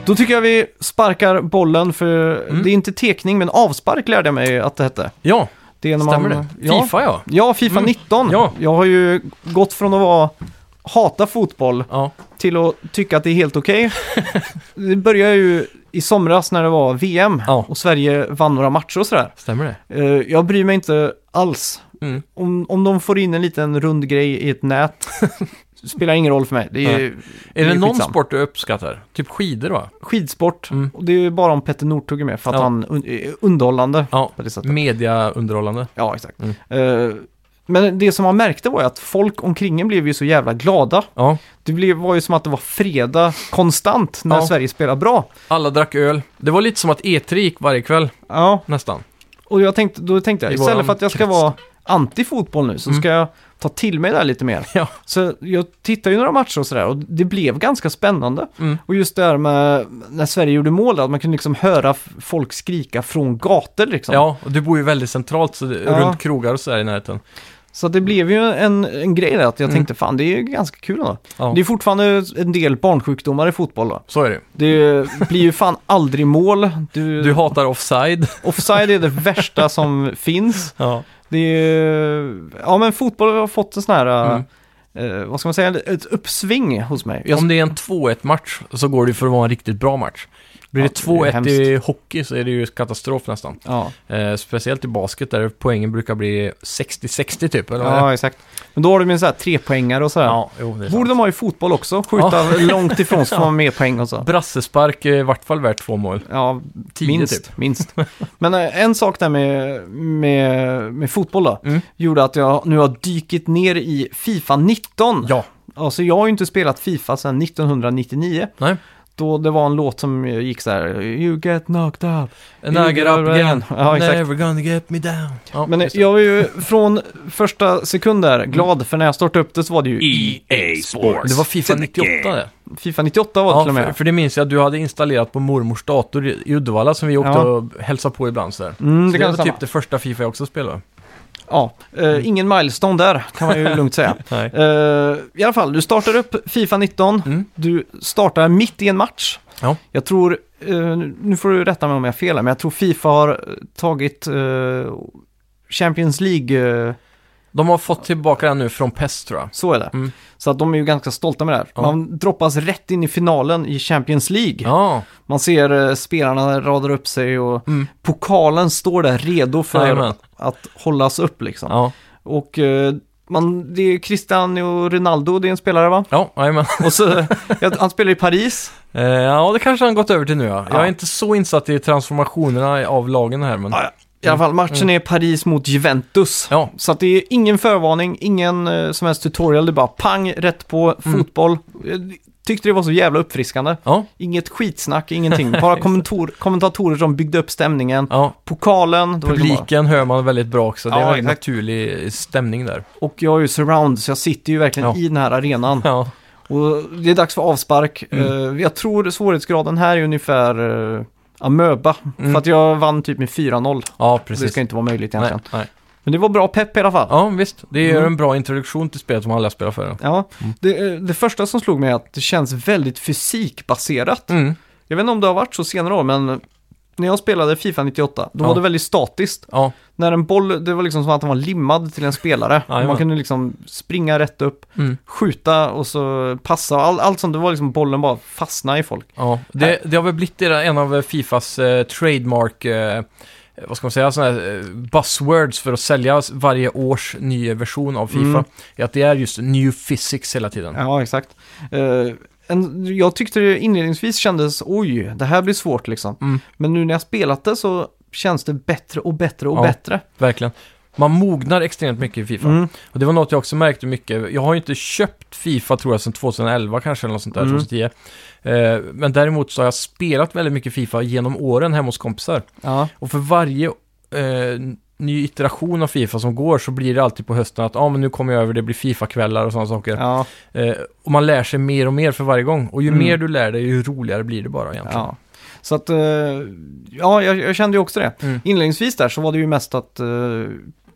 Då tycker jag vi sparkar bollen för Mm. det är inte tekning men avspark lärde jag mig att det hette. Ja, Det är när stämmer det? Ja, Fifa ja. Ja, Fifa Mm. 19. Ja. Jag har ju gått från att vara hata fotboll Ja, till att tycka att det är helt okej. det började ju i somras när det var VM Ja. och Sverige vann några matcher och sådär. stämmer det? Eh, Jag bryr mig inte alls. Mm. Om, om de får in en liten rund grej i ett nät, spelar ingen roll för mig. Det är. Är det är någon skitsam. sport du uppskattar? Typ skidor va? skidsport. Mm. Och det är ju bara om Petter Northug är med för att Ja. han un- är underhållande Ja, på det sättet. mediaunderhållande. Ja, exakt. Mm. Eh, men det som man märkte var ju att folk omkring en blev ju så jävla glada. Ja, Det blev, var ju som att det var fredag konstant när Ja. Sverige spelade bra. alla drack öl. Det var lite som att E3 gick varje kväll, Ja, nästan. och jag tänkte, då tänkte jag I istället för att jag ska krets. vara anti-fotboll nu så Mm. ska jag ta till mig det här lite mer. Ja. Så jag tittade ju några matcher och sådär och det blev ganska spännande. Mm. Och just det här med när Sverige gjorde mål, att man kunde liksom höra folk skrika från gator liksom. Ja, och du bor ju väldigt centralt, så det, Ja. runt krogar och sådär i närheten. Så det blev ju en, en grej där att jag Mm. tänkte fan det är ju ganska kul då. Ja, Det är fortfarande en del barnsjukdomar i fotboll då. så är det. Det blir ju fan aldrig mål. Du, Du hatar offside. Offside är det värsta som finns. Ja. Det är, ja men fotboll har fått en sån här, Mm. eh, vad ska man säga, ett uppsving hos mig. Jag, Om det är en 2-1 match så går det för att vara en riktigt bra match. Blir Ja, det det är 2-1 hemskt. i hockey så är det ju katastrof nästan. ja, Eh, speciellt i basket där poängen brukar bli 60-60 typ. Eller ja, exakt. Men då har de ju så här trepoängare och sådär. ja, jo, det Borde sant. de ha i fotboll också? Skjuta långt ifrån så får man mer poäng och så. Brassespark är i vart fall värt två mål. Ja, 10 minst, typ. minst. Men eh, en sak där med, med, med fotboll då, Mm. gjorde att jag nu har dykit ner i Fifa 19. Ja, Alltså jag har ju inte spelat Fifa sedan 1999. nej. Då det var en låt som gick så här, You get knocked up. And I get up again. Ja, exakt. Never gonna get me down. Ja, Men jag var ju från första sekund där glad, för när jag startade upp det så var det ju EA Sports. det var Fifa 98 det. Fifa 98 var det Ja, till och för, med. för det minns jag att du hade installerat på mormors dator i Uddevalla som vi åkte Ja. och hälsade på ibland så. Mm, Så det det kan var stämma. typ det första Fifa jag också spelade. Ja, eh, ingen milestone där kan man ju lugnt säga. Eh, I alla fall, du startar upp Fifa 19. Mm. Du startar mitt i en match. Ja. Jag tror, eh, nu får du rätta mig om jag har fel här, men jag tror Fifa har eh, tagit eh, Champions League, eh, De har fått tillbaka den nu från PES tror jag. så är det. Mm. Så att de är ju ganska stolta med det här. Ja. Man droppas rätt in i finalen i Champions League. Ja, Man ser eh, spelarna radar upp sig och mm. pokalen står där redo för Jajamän. att hållas upp liksom. ja, Och eh, man, det är Cristiano Ronaldo, det är en spelare va? ja, jajamän. Och så, ja, han spelar i Paris. Eh, ja, det kanske han gått över till nu ja. Jag Ja. är inte så insatt i transformationerna av lagen här, men... Ja, I alla fall, matchen är Paris mot Juventus. Ja, Så att det är ingen förvarning, ingen eh, som helst tutorial, det är bara pang, rätt på, Mm. fotboll. Jag tyckte det var så jävla uppfriskande. ja, Inget skitsnack, ingenting. Bara kommentator, kommentatorer som byggde upp stämningen. ja. Pokalen, var det liksom bara- Publiken hör man väldigt bra också. Det är Ja, en exakt. naturlig stämning där. och jag har ju surround, så jag sitter ju verkligen Ja. i den här arenan. Ja, Och det är dags för avspark. Mm. Eh, jag tror svårighetsgraden här är ungefär uh, amöba. Mm. För att jag vann typ med 4-0. ja Det precis. ska inte vara möjligt nej, egentligen. nej. Men det var bra pepp i alla fall. Ja, visst. Det är Mm. en bra introduktion till spelet som alla spelar för. Ja, Mm. det, eh, det första som slog mig är att det känns väldigt fysikbaserat. Mm. Jag vet inte om det har varit så senare år, men när jag spelade Fifa 98, då Ja. var det väldigt statiskt. Ja, När en boll, det var liksom som att den var limmad till en spelare. Jajamän. Man kunde liksom springa rätt upp, mm. skjuta och så passa. All, allt sånt, det var liksom bollen bara fastna i folk. ja. Det, det har väl blivit en av Fifas eh, trademark... Eh, vad ska man säga, sådana här eh, buzzwords för att sälja varje års ny version av Fifa. Mm. Att det är just new physics hela tiden. Ja, exakt. Eh, en, jag tyckte det inledningsvis kändes, oj, det här blir svårt liksom. Mm. Men nu när jag spelat det så känns det bättre och bättre och Ja. bättre. Verkligen. Man mognar extremt mycket i Fifa. Mm. Och det var något jag också märkte mycket. Jag har ju inte köpt Fifa tror jag sedan 2011 kanske, eller något sånt där, Mm. 2010. Eh, men däremot så har jag spelat väldigt mycket Fifa genom åren hemma hos kompisar. Ja, Och för varje eh, ny iteration av Fifa som går så blir det alltid på hösten att ah, men nu kommer jag över, det blir Fifa-kvällar och sådana saker. ja, Eh, och man lär sig mer och mer för varje gång. Och ju Mm. mer du lär dig, ju roligare blir det bara egentligen. ja. Så att, eh, ja, jag, jag kände ju också det. Mm. Inledningsvis där så var det ju mest att, eh,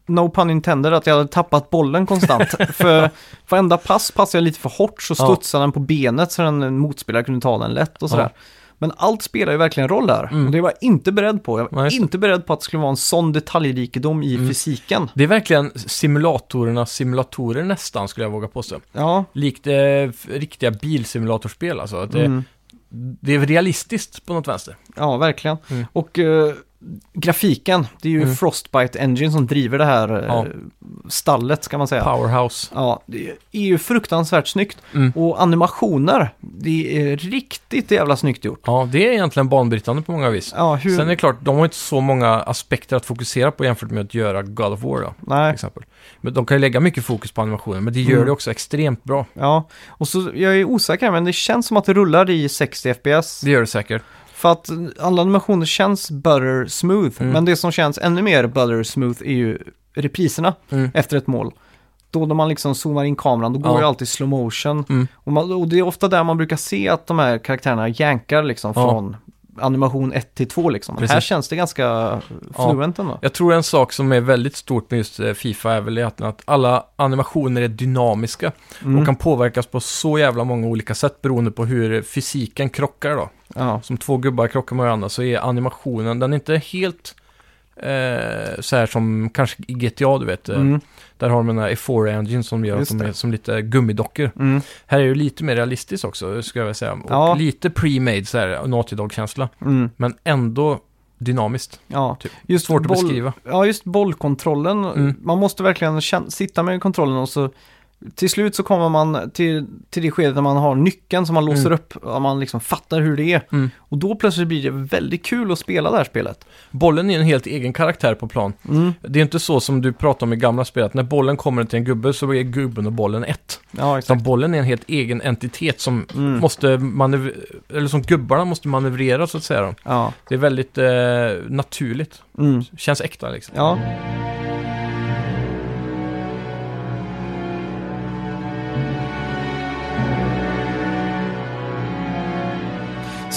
no pun intended, att jag hade tappat bollen konstant. för varenda pass passade jag lite för hårt så Ja. studsade den på benet så den en motspelare kunde ta den lätt och sådär. Ja. Men allt spelar ju verkligen roll här. Mm. Och det var jag inte beredd på. Jag var Nej, inte beredd på att det skulle vara en sån detaljrikedom i Mm. fysiken. Det är verkligen simulatorernas simulatorer nästan, skulle jag våga påstå. Ja, Likt eh, riktiga bilsimulatorspel alltså. Att det, mm. det är realistiskt på något vänster. ja verkligen. Mm. Och eh, grafiken, det är ju Mm. Frostbite Engine som driver det här eh, Ja. stallet ska man säga. Powerhouse. Ja, det är ju fruktansvärt snyggt. Mm. Och animationer, det är riktigt jävla snyggt gjort. Ja, det är egentligen banbrytande på många vis. Ja, hur... Sen är det klart, de har inte så många aspekter att fokusera på jämfört med att göra God of War då, till Nej, exempel. Men de kan ju lägga mycket fokus på animationen, men det gör Mm. det också extremt bra. ja. Och så, jag är osäker men det känns som att det rullar i 60 FPS. Det gör det säkert. För att alla animationer känns butter smooth. Mm. Men det som känns ännu mer butter smooth är ju repriserna Mm. efter ett mål. Då när man liksom zoomar in kameran, då går Ja. ju alltid slow motion. Mm. Och, man, och det är ofta där man brukar se att de här karaktärerna jänkar liksom Ja. från animation 1 till 2 liksom. Men här Precis. känns det ganska Ja. fluent ändå. Jag tror en sak som är väldigt stort med just eh, Fifa är väl att, att alla animationer är dynamiska Mm. och kan påverkas på så jävla många olika sätt beroende på hur fysiken krockar då. Ja. Som två gubbar krockar med varandra så är animationen, den är inte helt eh, så här som kanske i GTA du vet. eh, Mm. Där har de den här Euphoria Engine som gör Just att de det. är som lite gummidockor. Mm. Här är det ju lite mer realistiskt också, ska jag väl säga. Och Ja. lite pre-made så här, Naughty Dog-känsla. Mm. Men ändå dynamiskt. Ja. Typ. Just Svårt att boll- beskriva. Ja, just bollkontrollen. Mm. Man måste verkligen kän- sitta med kontrollen och så till slut så kommer man till, till det skedet där man har nyckeln som man låser Mm. upp och man liksom fattar hur det är. Mm. Och då plötsligt blir det väldigt kul att spela det här spelet. Bollen är en helt egen karaktär på plan. Mm. Det är inte så som du pratade om i gamla spel, att när bollen kommer till en gubbe så är gubben och bollen ett. Ja, exakt. bollen är en helt egen entitet som Mm. måste eller som gubbarna måste manövrera så att säga. Ja. Det är väldigt eh, naturligt. Mm. Känns äkta liksom. Ja.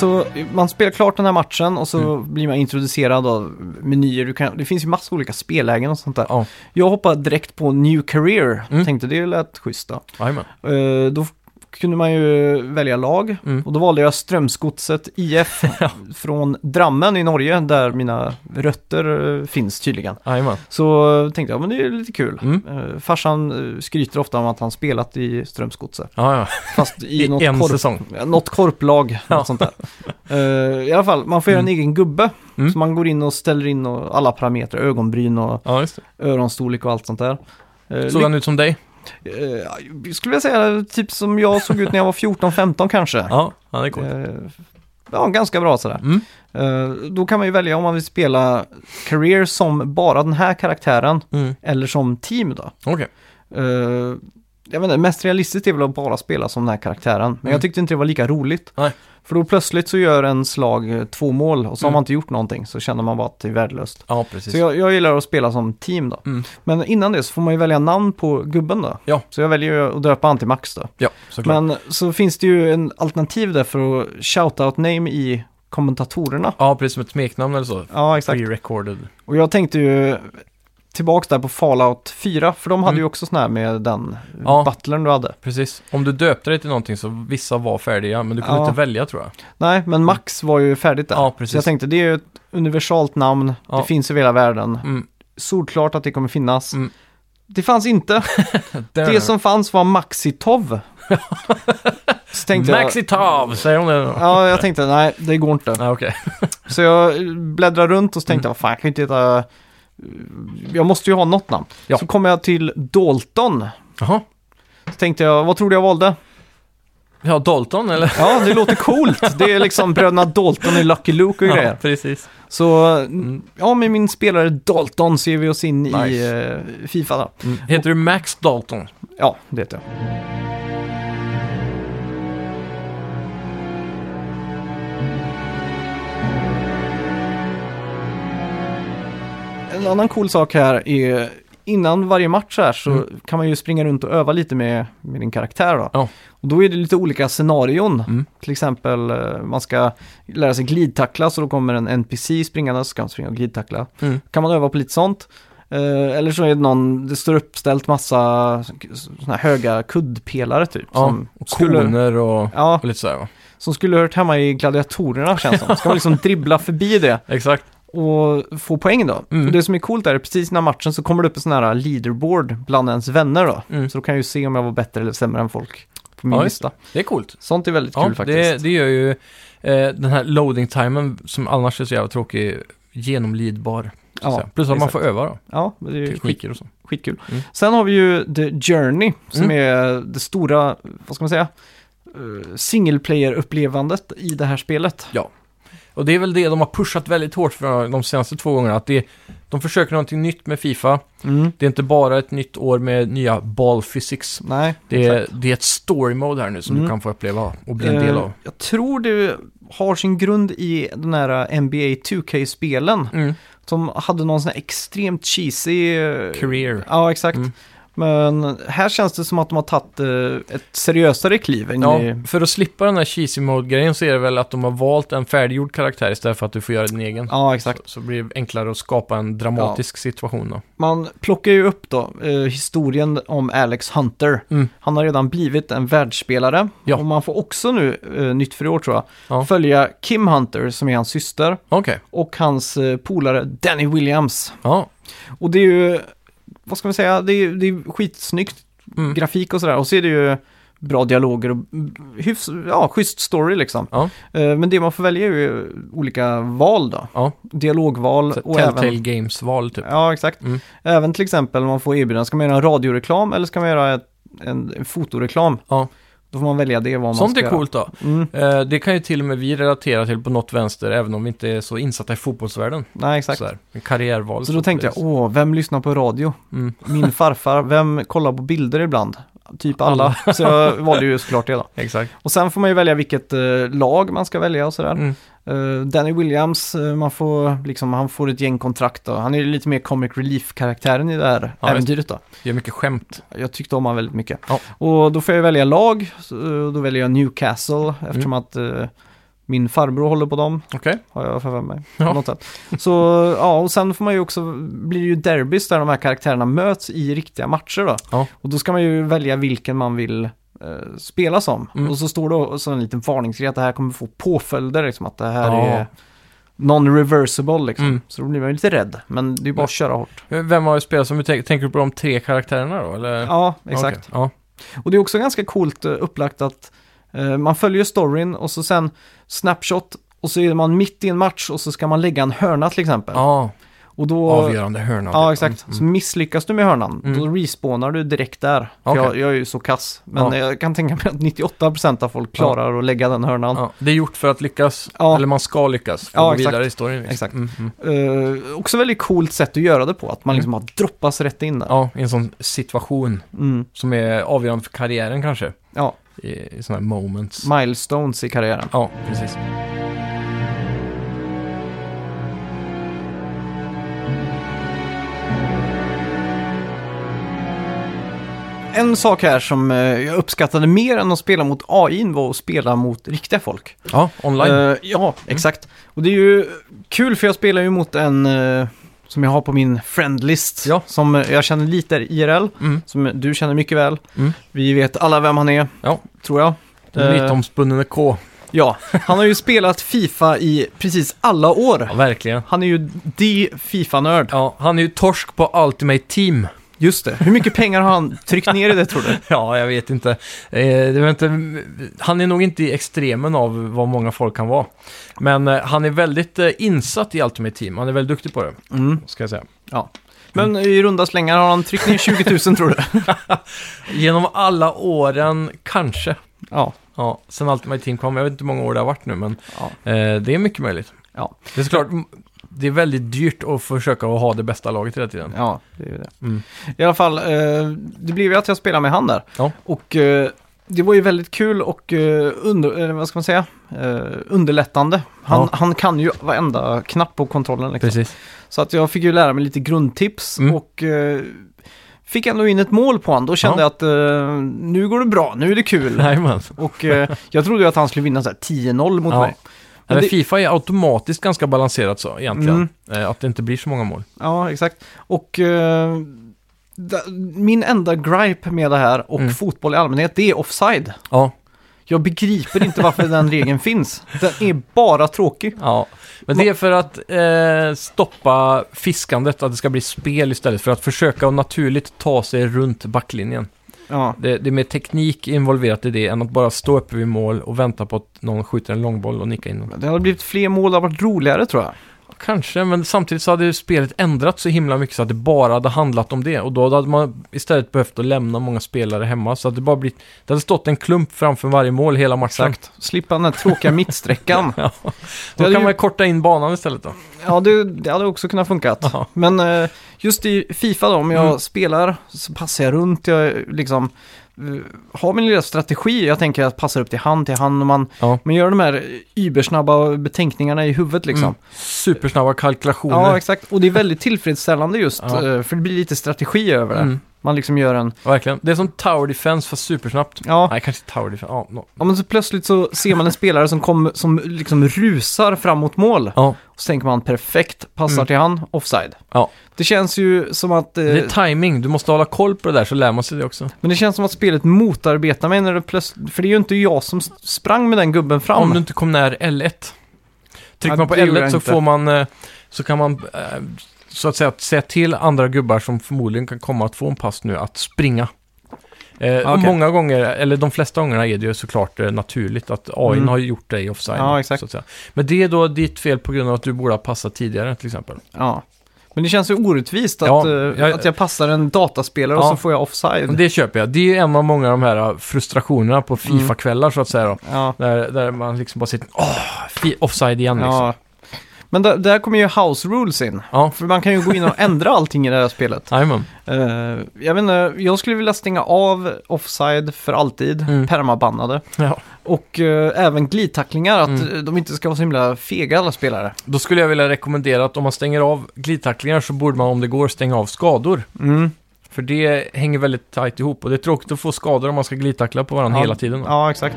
Så man spelar klart den här matchen och så Mm. blir man introducerad av menyer. Du kan, det finns ju massa olika spellägen och sånt där. Ja, Jag hoppade direkt på New Career. Mm. Tänkte det lät schysst då. Eh, då kunde man ju välja lag. Mm. Och då valde jag Strömsgodset IF från Drammen i Norge, där mina rötter eh, finns tydligen. Jajamän. Så tänkte jag, men det är lite kul. Mm. Eh, farsan eh, skryter ofta om att han spelat i Strömsgodset. Ja, ja. Fast i, I något, en korp, säsong. något korplag. Ja. Något sånt där. I alla fall, man får göra en Mm. egen gubbe. Mm. Så man går in och ställer in alla parametrar, ögonbryn och Ja, öronstorlek och allt sånt där. Såg han ut som dig? Eh, skulle jag säga typ som jag såg ut när jag var 14-15 kanske. Ja, han är cool. Eh, ja, ganska bra sådär. Mm. Eh, då kan man ju välja om man vill spela Career som bara den här karaktären Mm. eller som team då. Okej. Eh, jag vet inte, mest realistiskt är väl att bara spela som den här karaktären. Men Mm. jag tyckte inte det var lika roligt. Nej. För då plötsligt så gör en slag eh, två mål och så har Mm. man inte gjort någonting så känner man bara att det är värdelöst. Ja, precis. Så jag, jag gillar att spela som team då. Mm. Men innan det så får man ju välja namn på gubben då. Ja. Så jag väljer ju att döpa han till Max då. Ja, såklart. Men så finns det ju en alternativ där för att shout-out name i kommentatorerna. Ja, precis som ett smeknamn eller så. Ja, exakt. Pre-recorded. Och jag tänkte ju tillbaks där på Fallout 4, för de hade Mm. ju också sån här med den Ja. butlern du hade. Precis. Om du döpte dig till någonting så vissa var färdiga, men du kunde Ja. inte välja tror jag. Nej, men Max var ju färdigt där. Ja, precis. Så jag tänkte det är ju ett universalt namn, Ja. det finns över hela världen. Mm. Solklart att det kommer finnas. Mm. Det fanns inte. Det som fanns var Maxitov. Tänkte jag, Maxitov, säger hon det då? Ja, jag tänkte nej, det går inte. Ja, okej. Så jag bläddrade runt och så Mm. tänkte jag, fan jag kan ju inte heta... Jag måste ju ha något namn. Ja. Så kom jag till Dalton. Jaha. Så tänkte jag, vad tror du jag valde? Ja, Dalton eller? Ja, det låter coolt. Det är liksom bröderna Dalton i Lucky Luke och Ja, grejer. precis. Så mm, ja, med min spelare Dalton ser vi oss in i Nice. eh, Fifa då. Heter du Max Dalton? Ja, det heter jag. En annan cool sak här är innan varje match här så Mm. kan man ju springa runt och öva lite med, med din karaktär då. Ja. Och då är det lite olika scenarion. Mm. Till exempel eh, man ska lära sig glidtackla så då kommer en NPC springande så ska man springa och glidtackla. Mm. Kan man öva på lite sånt. Eh, eller så är det någon, det står uppställt massa såna här höga kuddpelare typ. Ja, som, och skulle, koner och, ja, och lite sådär va? som skulle hört hemma i gladiatorerna känns som. Ska man liksom dribbla förbi det Exakt. Och få poäng då. Mm. Och det som är coolt är att precis innan matchen så kommer det upp en sån här leaderboard bland ens vänner då. Mm. Så då kan jag ju se om jag var bättre eller sämre än folk på min Ja, lista. Det är coolt. Sånt är väldigt Ja, kul faktiskt. det, det gör ju eh, den här loading-timen som annars är så jävla tråkig genomlidbar. Ja. Plus att man får öva då, Ja, det är ju tekniker och så. skitkul. Mm. Sen har vi ju The Journey som Mm. är det stora, vad ska man säga, uh, single player-upplevandet i det här spelet. Och det är väl det de har pushat väldigt hårt för de senaste två gångerna. Att det, de försöker någonting nytt med Fifa. Mm. Det är inte bara ett nytt år med nya ball physics. Nej, Det är, det är ett story mode här nu som Mm. du kan få uppleva och bli en del Eh, av. Jag tror det har sin grund i den här eh, NBA 2K-spelen. Mm. Som hade någon sån här extremt cheesy... eh, Career. Ja, exakt. Mm. Men här känns det som att de har tagit eh, ett seriösare kliv in Ja, i... för att slippa den här cheesy mode-grejen så är det väl att de har valt en färdiggjord karaktär istället för att du får göra din egen. Ja, exakt. Så, så blir det enklare att skapa en dramatisk situation då. Man plockar ju upp då eh, historien om Alex Hunter. Mm. Han har redan blivit en världsspelare. Ja. Och man får också nu, eh, nytt för i år tror jag, Ja. följa Kim Hunter som är hans syster. Okej. Och hans eh, polare Danny Williams. Ja. Och det är ju, vad ska man säga, det är, det är skitsnyggt Mm. grafik och sådär. Och så är det ju bra dialoger och hyfs, ja, schysst story liksom. Ja. Eh, Men det man får välja är ju olika val då. Ja. Dialogval Så och Telltale även... Games-val typ. Ja, exakt. Mm. Även till exempel om man får erbjudande, ska man göra en radioreklam eller ska man göra ett, en, en fotoreklam? Ja. Då får man välja det vad man Sånt ska är coolt då. Mm, Eh, det kan ju till och med vi relatera till på något vänster, även om vi inte är så insatta i fotbollsvärlden. nej, exakt. Sådär. Karriärval. Så då tänkte jag, åh, vem lyssnar på radio? Mm. Min farfar, vem kollar på bilder ibland? Typ alla. Så jag valde ju såklart det då. Exakt. Och sen får man ju välja vilket eh, lag man ska välja och sådär. Mm. Eh, Danny Williams, eh, man får liksom, han får ett gäng kontrakt då. Han är lite mer comic relief-karaktären i det här Ja, äventyret då. Gör mycket skämt. Jag tyckte om han väldigt mycket. Ja. Och då får jag välja lag, eh, då väljer jag Newcastle eftersom Mm. att eh, min farbror håller på dem, Okej. har jag för mig. Ja. Något sätt. Så ja, och sen får man ju också, blir det ju derbys där de här karaktärerna möts i riktiga matcher då. Ja. Och då ska man ju välja vilken man vill eh, spela som. Mm. Och så står det också en liten varningsgrej att det här kommer få påföljder, liksom att det här Ja. är non-reversible liksom. Mm. Så då blir man ju lite rädd, men det är ju bara att köra hårt. Vem har du spelat som tänker, du på de tre karaktärerna då? Eller? Ja, exakt. Okej. Ja. Och det är också ganska coolt eh, upplagt att eh, man följer storyn och så sen snapshot och så är man mitt i en match och så ska man lägga en hörna till exempel. ja. Och då, Avgörande hörna. Ja, exakt. Mm. Så misslyckas du med hörnan, Mm. då respawnar du direkt där. Okej. Jag, jag är ju så kass. Men Ja. jag kan tänka mig att 98% av folk klarar att lägga den hörnan. Ja, det är gjort för att lyckas, Ja. eller man ska lyckas för Ja, att gå exakt. vidare i storyn. Liksom. Exakt. Mm, mm. Eh, också väldigt coolt sätt att göra det på, att man liksom har droppas rätt in där. Ja, i en sån situation Mm. som är avgörande för karriären kanske. Ja, I, i sådana här moments. milestones i karriären. Ja, precis. En sak här som eh, jag uppskattade mer än att spela mot AI var att spela mot riktiga folk. Ja, online. Eh, ja, exakt. Och det är ju kul för jag spelar ju mot en eh, som jag har på min friendlist. Ja. Som eh, jag känner lite IRL, Mm. som du känner mycket väl. Mm. Vi vet alla vem han är, Ja. tror jag. Eh, Mytomspunnen med K. Ja, han har ju spelat Fifa i precis alla år. Ja, verkligen. Han är ju the Fifa-nörd. Ja, han är ju torsk på Ultimate Team. Just det. Hur mycket pengar har han tryckt ner i det tror du? Ja, jag vet inte. Eh, det var inte. Han är nog inte i extremen av vad många folk kan vara. Men eh, han är väldigt eh, insatt i Ultimate Team. Han är väldigt duktig på det, Mm. ska jag säga. Ja. Men i runda slängar har han tryckt ner 20 000 tror du? Genom alla åren, kanske. Ja. Ja, sen Ultimate Team kom, jag vet inte hur många år det har varit nu, men Ja. eh, det är mycket möjligt. Ja. Det är såklart, m- det är väldigt dyrt att försöka att ha det bästa laget hela tiden. Ja, det är ju det. Mm. I alla fall, eh, det blev ju att jag spelade med han där. Ja. Och eh, det var ju väldigt kul och eh, under, vad ska man säga, eh, underlättande. Han, Ja. han kan ju varenda knapp på kontrollen. Liksom. Precis. Så att jag fick ju lära mig lite grundtips Mm. och eh, fick ändå in ett mål på honom. Då kände Ja. jag att eh, nu går det bra, nu är det kul. Nej. Och eh, jag trodde ju att han skulle vinna så här 10-0 mot Ja. mig. Men det- Fifa är automatiskt ganska balanserat så, egentligen. Mm. Eh, att det inte blir så många mål. Ja, exakt. Och da, min enda gripe med det här och Mm. fotboll i allmänhet, det är offside. Ja, Jag begriper inte varför den regeln finns. Den är bara tråkig. ja. Men det är för att eh, stoppa fiskandet, att det ska bli spel istället för att försöka att naturligt ta sig runt backlinjen. Ja, Det, det är mer teknik involverat i det än att bara stå uppe vid mål och vänta på att någon skjuter en långboll och nickar in den. det hade blivit fler mål, det hade varit roligare tror jag. Kanske, men samtidigt så hade ju spelet ändrats så himla mycket så att det bara hade handlat om det. Och då hade man istället behövt att lämna många spelare hemma. Så att det bara blivit, det hade stått en klump framför varje mål hela matchen. Exakt. Slippa den här tråkiga mittsträckan. Ja. Då kan ju- man ju korta in banan istället då. Ja, det, det hade också kunnat funkat. Ja. Men eh, just i Fifa då, om jag Mm. spelar så passar jag runt. Jag liksom har min lilla strategi. Jag tänker att passar upp till hand till hand. Och man, Ja. man gör de här ybersnabba betänkningarna i huvudet liksom. Mm. Supersnabba kalkylationer. Ja, exakt. Och det är väldigt tillfredsställande just, Ja. eh, för det blir lite strategi över det. Mm. Man liksom gör en... Verkligen. Det är som Tower Defense fast supersnabbt. Ja, Nej, kanske Tower Defense. Ja, no. ja men så plötsligt så ser man en spelare som, kom, som liksom rusar fram mot mål. ja. Och så tänker man perfekt, passar Mm. till han, offside. Ja. Det känns ju som att... eh, Det är timing. Du måste hålla koll på det där så lär man sig det också. Men det känns som att spelet motarbetar mig när det plötsligt... För det är ju inte jag som sprang med den gubben fram. Om du inte kom när L1. Trycker man på det gjorde L1 jag så får man, eh, så kan man eh, så att säga säga till andra gubbar som förmodligen kan komma att få en pass nu att springa. Eh, och Okej. Många gånger, eller de flesta gångerna är det ju såklart eh, naturligt att AI Mm. har gjort dig offside. Ja, exakt. Att. Men det är då ditt fel på grund av att du borde ha passat tidigare till exempel. Ja. Men det känns ju orättvist att, Ja, eh, jag- att jag passar en dataspelare och Ja. så får jag offside. Men Det köper jag. Det är ju en av många av de här eh, frustrationerna på Mm. FIFA-kvällar så att säga då. Ja. Där, där man liksom bara sitter, åh, offside igen liksom. Men där, där kommer ju house rules in. Ja, För man kan ju gå in och ändra allting i det här spelet. jajamän. Eh, jag vet inte, jag skulle vilja stänga av offside för alltid, Mm. permabannade. Ja. Och eh, även glidtacklingar, att eh, de inte ska vara så himla fega alla spelare. Då skulle jag vilja rekommendera att om man stänger av glidtacklingar så borde man om det går stänga av skador. Mm. För det hänger väldigt tajt ihop och det är tråkigt att få skador om man ska glidtackla på varandra Ja. hela tiden. Ja, exakt.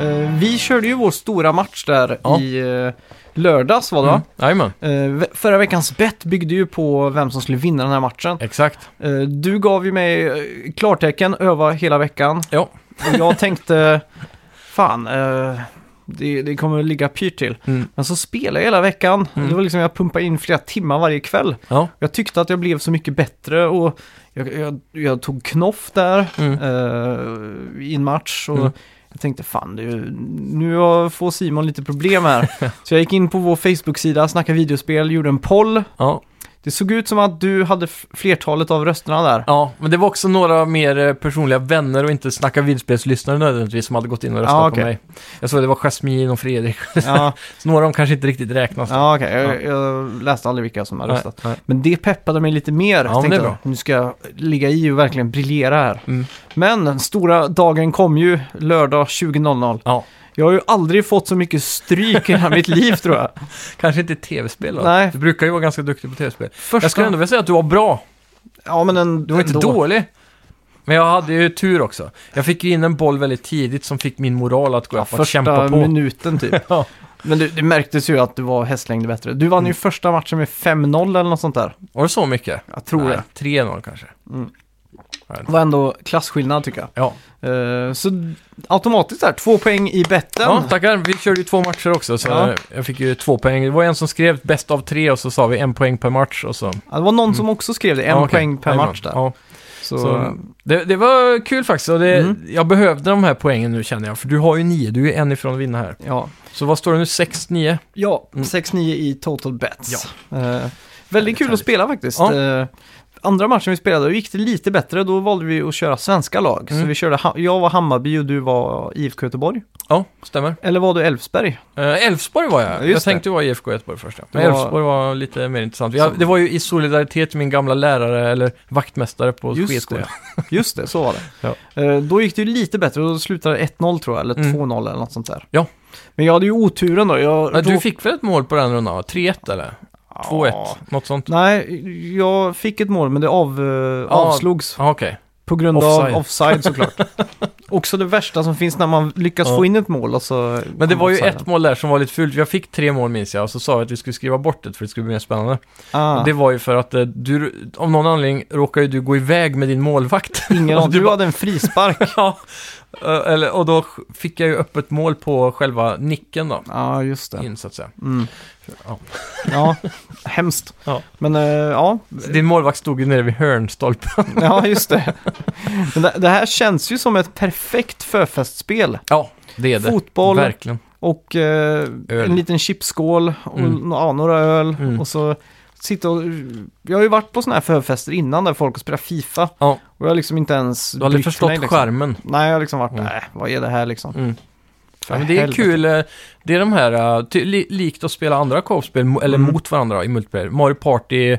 Eh, vi körde ju vår stora match där Ja. i eh, lördags var det va? Mm. Jajamän, Eh, ve- förra veckans bett byggde ju på vem som skulle vinna den här matchen. exakt. Eh, du gav ju mig eh, klartecken öva hela veckan. Ja. Och jag tänkte, fan, eh, det, det kommer att ligga pyrt till. Mm. Men så spelade jag hela veckan. Mm. Det var liksom, jag pumpade in flera timmar varje kväll. Ja. Jag tyckte att jag blev så mycket bättre och jag, jag, jag tog knoff där Mm. eh, i en match. Och Mm. Jag tänkte fan, det, nu får Simon lite problem här. så jag gick in på vår Facebook-sida, Snacka videospel, gjorde en poll. Ja. Det såg ut som att du hade flertalet av rösterna där. ja, men det var också några mer eh, personliga vänner och inte snacka vidspelslyssnare nödvändigtvis som hade gått in och röstat Ja, på okej. mig. Jag såg det var Jasmine och Fredrik. Ja, Så några av dem kanske inte riktigt räknas. ja okej. Jag, jag läste aldrig vilka som har Nej, röstat. nej. Men det peppade mig lite mer. Ja, tänkte det är Nu ska jag ligga i och verkligen briljera här. Mm. Men stora dagen kom ju lördag 20.00. Ja. Jag har ju aldrig fått så mycket stryk i hela mitt liv tror jag. Kanske inte tv-spel då? Nej. Du brukar ju vara ganska duktig på tv-spel. Första... Jag skulle ändå vilja säga att du var bra. Ja, men en, Du var inte ändå. dålig. Men jag hade ju tur också. Jag fick ju in en boll väldigt tidigt som fick min moral att gå Ja, upp och första kämpa på. minuten typ. Ja. Men det, det märktes ju att du var hästlängder bättre. Du vann ju Mm. första matchen med 5-0 eller något sånt där. Var det så mycket? Jag tror Nej, det. 3-0 kanske. Mm. Det var ändå klasskillnad tycker jag. Ja. Eh, så automatiskt där, två poäng i betten. ja, tackar. Vi körde ju två matcher också, så Ja. jag fick ju två poäng. Det var en som skrev bäst av tre och så sa vi en poäng per match och så... Ja, det var någon som också skrev det, en Mm. Ja, okej. poäng per Jajamän. match där. Ja. Så, Så, det, det var kul faktiskt och det, Mm. jag behövde de här poängen nu känner jag. För du har ju nio, du är en ifrån att vinna här. ja. Så vad står det nu? 6-9? ja, Mm. 6-9 i total bets. Eh, Väldigt kul att spela faktiskt. Ja. Eh, andra matchen vi spelade, då gick det lite bättre. Då valde vi att köra svenska lag. Så Mm. vi körde, jag var Hammarby och du var IFK Göteborg. Ja, stämmer. Eller var du Elfsberg? Eh, Elfsborg var jag. Ja, jag just tänkte vara IFK Göteborg först. Ja. Men Det var- Elfsborg var lite mer intressant. Jag, det var ju i solidaritet med min gamla lärare, eller vaktmästare på Just skidskolan. Just det, så var det. Eh, Då gick det ju lite bättre, då slutade det 1-0 tror jag, eller Mm. 2-0 eller något sånt där. Ja. Men jag hade ju oturen då. Jag Du fick väl ett mål på den rundan? va? 3-1 eller? 2-1? Ja. Något sånt? Nej, jag fick ett mål men det av, eh, Ja. avslogs Ja, okej. på grund Offside. av offside såklart. Också det värsta som finns när man lyckas Ja. få in ett mål och så... Men det var ju offside. ett mål där som var lite fult. Jag fick tre mål minns jag och så sa vi att vi skulle skriva bort det för det skulle bli mer spännande. Ah, Och det var ju för att eh, du, av någon anledning råkade ju du gå iväg med din målvakt. ingen du Du hade en frispark. ja, eller, och då fick jag ju upp ett mål på själva nicken då. Ja, just det. In så att säga. Mm. Ja. Ja, hemskt. Ja. Men eh, ja, din målvakt stod ju nere vid hörnstolpen. ja, just det. Men det, det här känns ju som ett perfekt förfestspel. Ja, det är det. Fotboll Verkligen. och eh, en liten chipsskål och Mm. ja, några öl. Mm. Och så sitta och... Jag har ju varit på sådana här förfester innan där folk har spelat FIFA. Ja. Och jag har liksom inte ens Du har aldrig förstått mig, liksom. skärmen. Nej, jag har liksom varit, Mm. nej, vad är det här liksom? Mm. Ja, men det är kul. eh, Det är de här, eh, li, likt att spela andra co-op-spel, eller Mm. mot varandra i multiplayer. Mario Party, eh,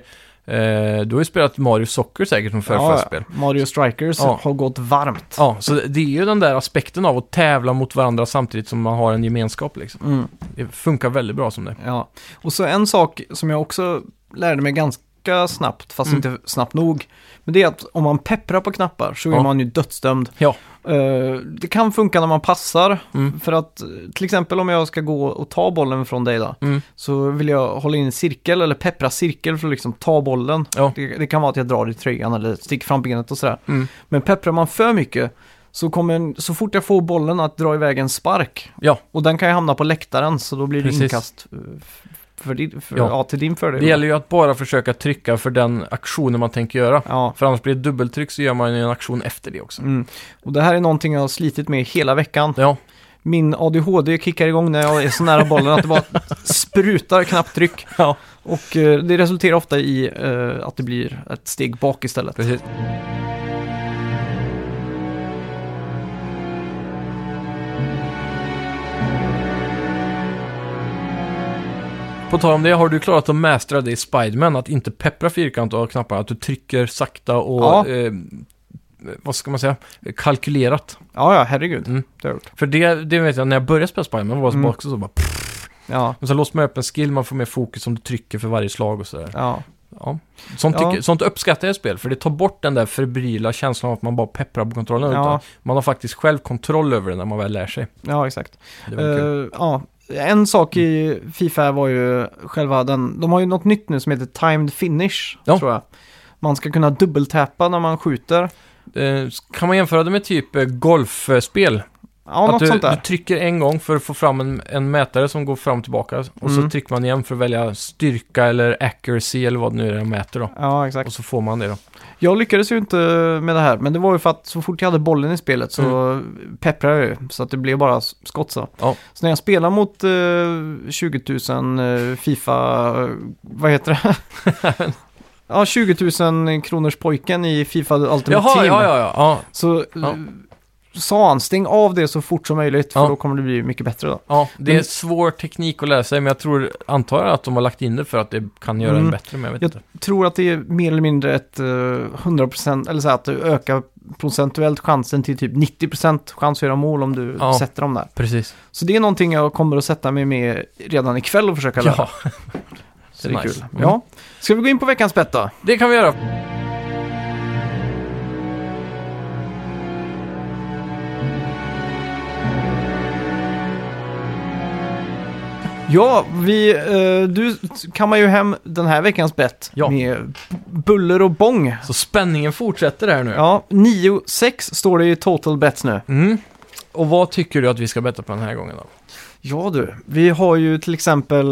du har ju spelat Mario Soccer säkert som förfestspel. Ja, Mario Strikers Ja. har gått varmt. Ja, så det är ju den där aspekten av att tävla mot varandra samtidigt som man har en gemenskap liksom. Mm. Det funkar väldigt bra som det. Ja, och så en sak som jag också lärde mig ganska snabbt, fast Mm. inte snabbt nog. Men det är att om man pepprar på knappar så Ja. är man ju dödsdömd. Ja. Eh, det kan funka när man passar, Mm. för att till exempel om jag ska gå och ta bollen från dig då, Mm. så vill jag hålla in en cirkel eller peppra cirkel för att liksom ta bollen. Ja. Det, det kan vara att jag drar i tröjan eller sticker fram benet och sådär. Mm. Men pepprar man för mycket så kommer så fort jag får bollen att dra iväg en spark. Ja. Och den kan ju hamna på läktaren så då blir det Precis. inkast eh, för din, för, Ja. ja. till din fördel. Det gäller ju att bara försöka trycka för den aktionen man tänker göra. Ja. För annars blir det dubbeltryck så gör man ju en aktion efter det också. Mm. Och det här är någonting jag har slitit med hela veckan. Ja, Min ADHD kickar igång när jag är så nära bollen att det bara sprutar knapptryck. ja. Och eh, det resulterar ofta i eh, att det blir ett steg bak istället. precis. På tal om det, har du klarat att mästra det i Spiderman, att inte peppra fyrkant och knappar, att du trycker sakta och, Ja. eh, vad ska man säga, kalkylerat. Ja, ja, herregud. Mm. Det har jag gjort. För det, det vet jag, när jag började spela Spiderman var det Mm. också så bara, pff, Ja, och så låser man upp en skill, man får mer fokus om du trycker för varje slag och sådär. ja. Ja. Sånt, Ja. tycker, sånt uppskattar jag i spel, för det tar bort den där febrila känslan av att man bara pepprar på kontrollen. Ja. Utan man har faktiskt själv kontroll över det när man väl lär sig. ja exakt. Eh, ja, en sak i Fifa var ju själva den, de har ju något nytt nu som heter timed finish, Ja. tror jag. Man ska kunna dubbeltappa när man skjuter. Eh, kan man jämföra det med typ eh, golfspel? Ja, att något du, sånt du där. trycker en gång för att få fram en, en mätare som går fram och tillbaka. Och så Mm. trycker man igen för att välja styrka eller accuracy eller vad det nu är de mäter då. Ja, exakt. Och så får man det då. Jag lyckades ju inte med det här, men det var ju för att så fort jag hade bollen i spelet så pepprade jag ju, så att det blev bara s- skott så. Mm. Ja. Så när jag spelar mot eh, 20 000 eh, Fifa, eh, vad heter det? ja, 20 000 kronors pojken i Fifa Ultimate Jaha, Team. ja, ja, ja. ja. Så eh, Ja. Sa han, stäng av det så fort som möjligt, för Ja. då kommer det bli mycket bättre då. Ja, det är Men- svår teknik att lära sig, men jag tror, antar jag att de har lagt in det för att det kan göra Mm. en bättre, men jag vet Jag inte. tror att det är mer eller mindre ett eh, 100% eller så här, att du ökar procentuellt chansen till typ 90% chans att göra mål om du Ja. sätter dem där. Precis. Så det är någonting jag kommer att sätta mig med redan ikväll och försöka lära. Ja, så det är nice. kul. Mm. Ja. Ska vi gå in på veckans bett då? det kan vi göra. Ja, vi, eh, du kammar ju hem den här veckans bett Ja. med buller och bång. Så spänningen fortsätter här nu. Ja, 9-6 står det i total bets nu. Mm. Och vad tycker du att vi ska betta på den här gången då? Ja du, vi har ju till exempel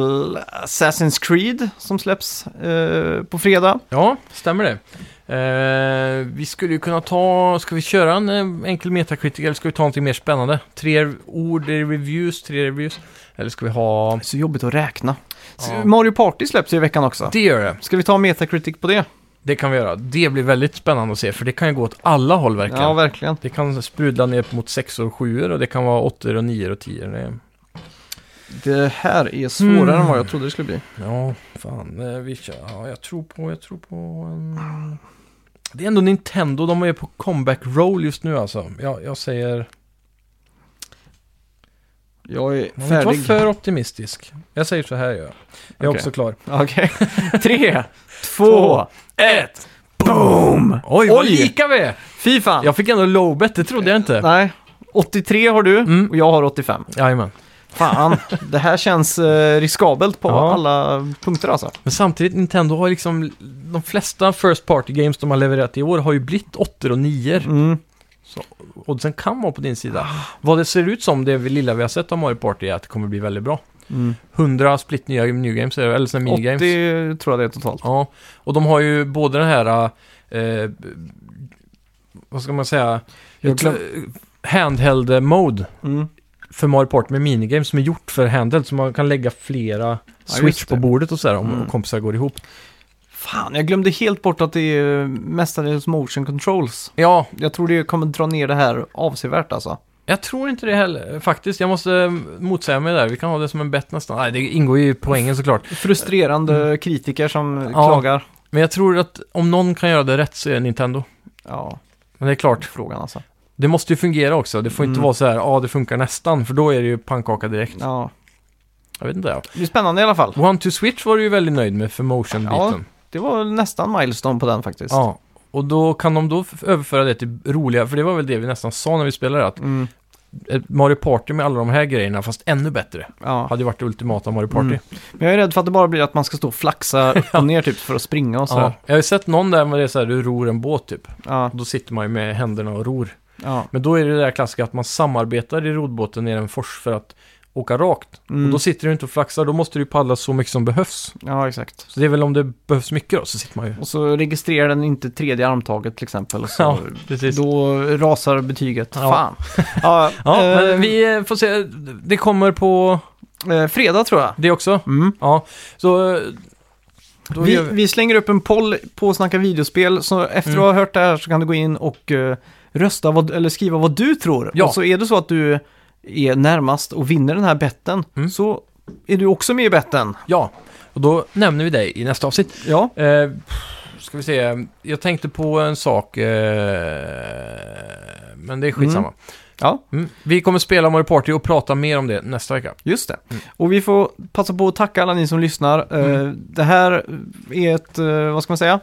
Assassin's Creed som släpps eh, på fredag. Ja, stämmer det. Eh, vi skulle ju kunna ta, ska vi köra en eh, enkel Metacritic eller ska vi ta någonting mer spännande? Tre ord i reviews, tre reviews. Eller ska vi ha... Så jobbigt att räkna. Ja. Mario Party släpps ju i veckan också. Det gör det. Ska vi ta Metacritic på det? Det kan vi göra. Det blir väldigt spännande att se, för det kan ju gå åt alla håll verkligen. Ja, verkligen. det kan sprudla ner mot 6 och 7 och det kan vara 8 och 9 och 10. Det är... Det här är svårare Mm. än vad jag trodde det skulle bli. Ja, fan. eh, Vi kör. Ja, jag tror på, jag tror på en... Det är ändå Nintendo, de är på comeback roll just nu alltså. Jag, jag säger... Jag är Man får inte vara färdig. för optimistisk. Jag säger så här gör jag. Jag är Okej. också klar. Okej. Tre, två, ett. Boom! Oj, vad Oj! lika vi är! Fy fan. Jag fick ändå low bet, det trodde jag inte. Nej. 83 har du Mm. och jag har 85. Jajamän. Fan, det här känns eh, riskabelt på Ja. alla punkter alltså. Men samtidigt, Nintendo har liksom... De flesta First Party Games de har levererat i år har ju blivit 8 och 9 Mm. Oddsen kan vara på din sida. Vad det ser ut som, det lilla vi har sett av Mario Party, är att det kommer bli väldigt bra. Mm. 100 split nya New Games, eller såna 80 minigames. tror jag det är totalt. Ja, och de har ju både den här... Eh, vad ska man säga? Jag glöm- handheld mode Mm. För Mario Party med minigames som är gjort för handheld. Så man kan lägga flera just switch på det. bordet och sådär om Mm. kompisar går ihop. Fan, jag glömde helt bort att det är mestadels motion controls. Ja, Jag tror det kommer dra ner det här avsevärt alltså. jag tror inte det heller faktiskt. Jag måste motsäga mig där. Vi kan ha det som en bett nästan. Nej, det ingår ju i poängen såklart. Frustrerande kritiker som Mm. Ja. klagar. Men jag tror att om någon kan göra det rätt så är det Nintendo. Ja, Men det är klart, frågan alltså. Det måste ju fungera också. Det får inte Mm. vara så här, ja det funkar nästan, för då är det ju pannkaka direkt. Ja, Jag vet inte. Ja. det är spännande i alla fall. One to Switch var du ju väldigt nöjd med för motion-biten. Det var nästan milestone på den faktiskt. Ja. Och då kan de då f- överföra det till roliga, för det var väl det vi nästan sa när vi spelade, att Mm, ett Mario Party med alla de här grejerna, fast ännu bättre, ja. hade ju varit det ultimata Mario Party. Mm. Men jag är rädd för att det bara blir att man ska stå och flaxa upp och ner typ för att springa och sådär. Ja. Jag har ju sett någon där med det är så här, du ror en båt typ. Ja, Och då sitter man ju med händerna och ror. Ja. Men då är det det där klassiska att man samarbetar i rodbåten ner en fors för att åka rakt. Mm. Och då sitter du inte och flaxar, då måste du paddla så mycket som behövs. ja, exakt. Så det är väl om det behövs mycket då, så sitter man ju... Och så registrerar den inte tredje armtaget till exempel. Så Ja, precis. Då rasar betyget. Ja. Fan. Ja, Ja, eh, men vi eh, får se. Det kommer på eh, fredag tror jag. det också. Mm. Ja, så... eh, Vi, vi... vi slänger upp en poll på Snacka videospel, så efter Mm. att ha hört det här så kan du gå in och eh, rösta vad, eller skriva vad du tror. Ja. Och så är det så att du är närmast och vinner den här betten, Mm. så är du också med i betten. Ja, och då nämner vi dig i nästa avsnitt. Ja, Eh, ska vi se, jag tänkte på en sak, eh, men det är skitsamma. ja Mm. Vi kommer spela Mario Party och prata mer om det nästa vecka. just det. Mm. Och vi får passa på att tacka alla ni som lyssnar. Eh, Mm. Det här är ett, eh, vad ska man säga,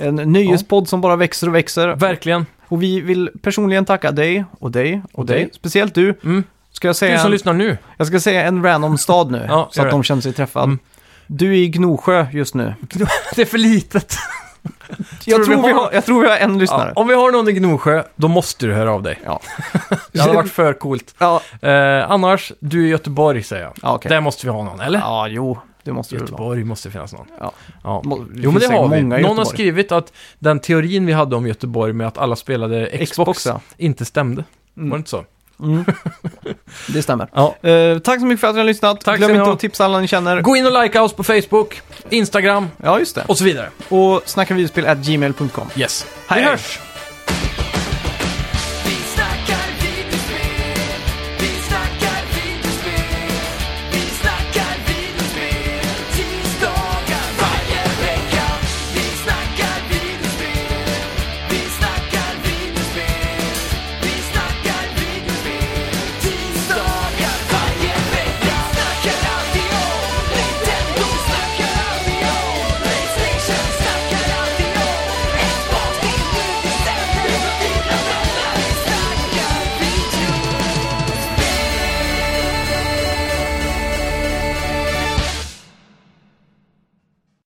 en nöjespodd som bara växer och växer. Verkligen. Och vi vill personligen tacka dig och dig och, Och dig. dig. Speciellt du. Mm. Ska jag Du säga som en, lyssnar nu. jag ska säga en random stad nu, Ja, så att det. de känner sig träffade. Mm. Du är i Gnosjö just nu. Det är för litet. Jag du tror, vi vi har- jag tror vi har en lyssnare. Ja, om vi har någon i Gnosjö, då måste du höra av dig. Ja. Det hade varit för coolt. Ja, Eh, annars, du är i Göteborg säger jag. ja okej. Där måste vi ha någon, eller? Ja, jo, det måste. Göteborg måste finnas någon. Ja. Ja. Jo, men det har vi. Någon har skrivit att den teorin vi hade om Göteborg med att alla spelade Xbox, Xbox, ja. inte stämde. Mm. Var det inte så? Mm. Det stämmer. Ja. Eh, tack så mycket för att ni har lyssnat. Tack Glöm inte att tipsa alla ni känner. Gå in och likea oss på Facebook, Instagram Ja, just det. och så vidare. Och snacka videospel at gmail.com. Yes. Hej. Vi hörs!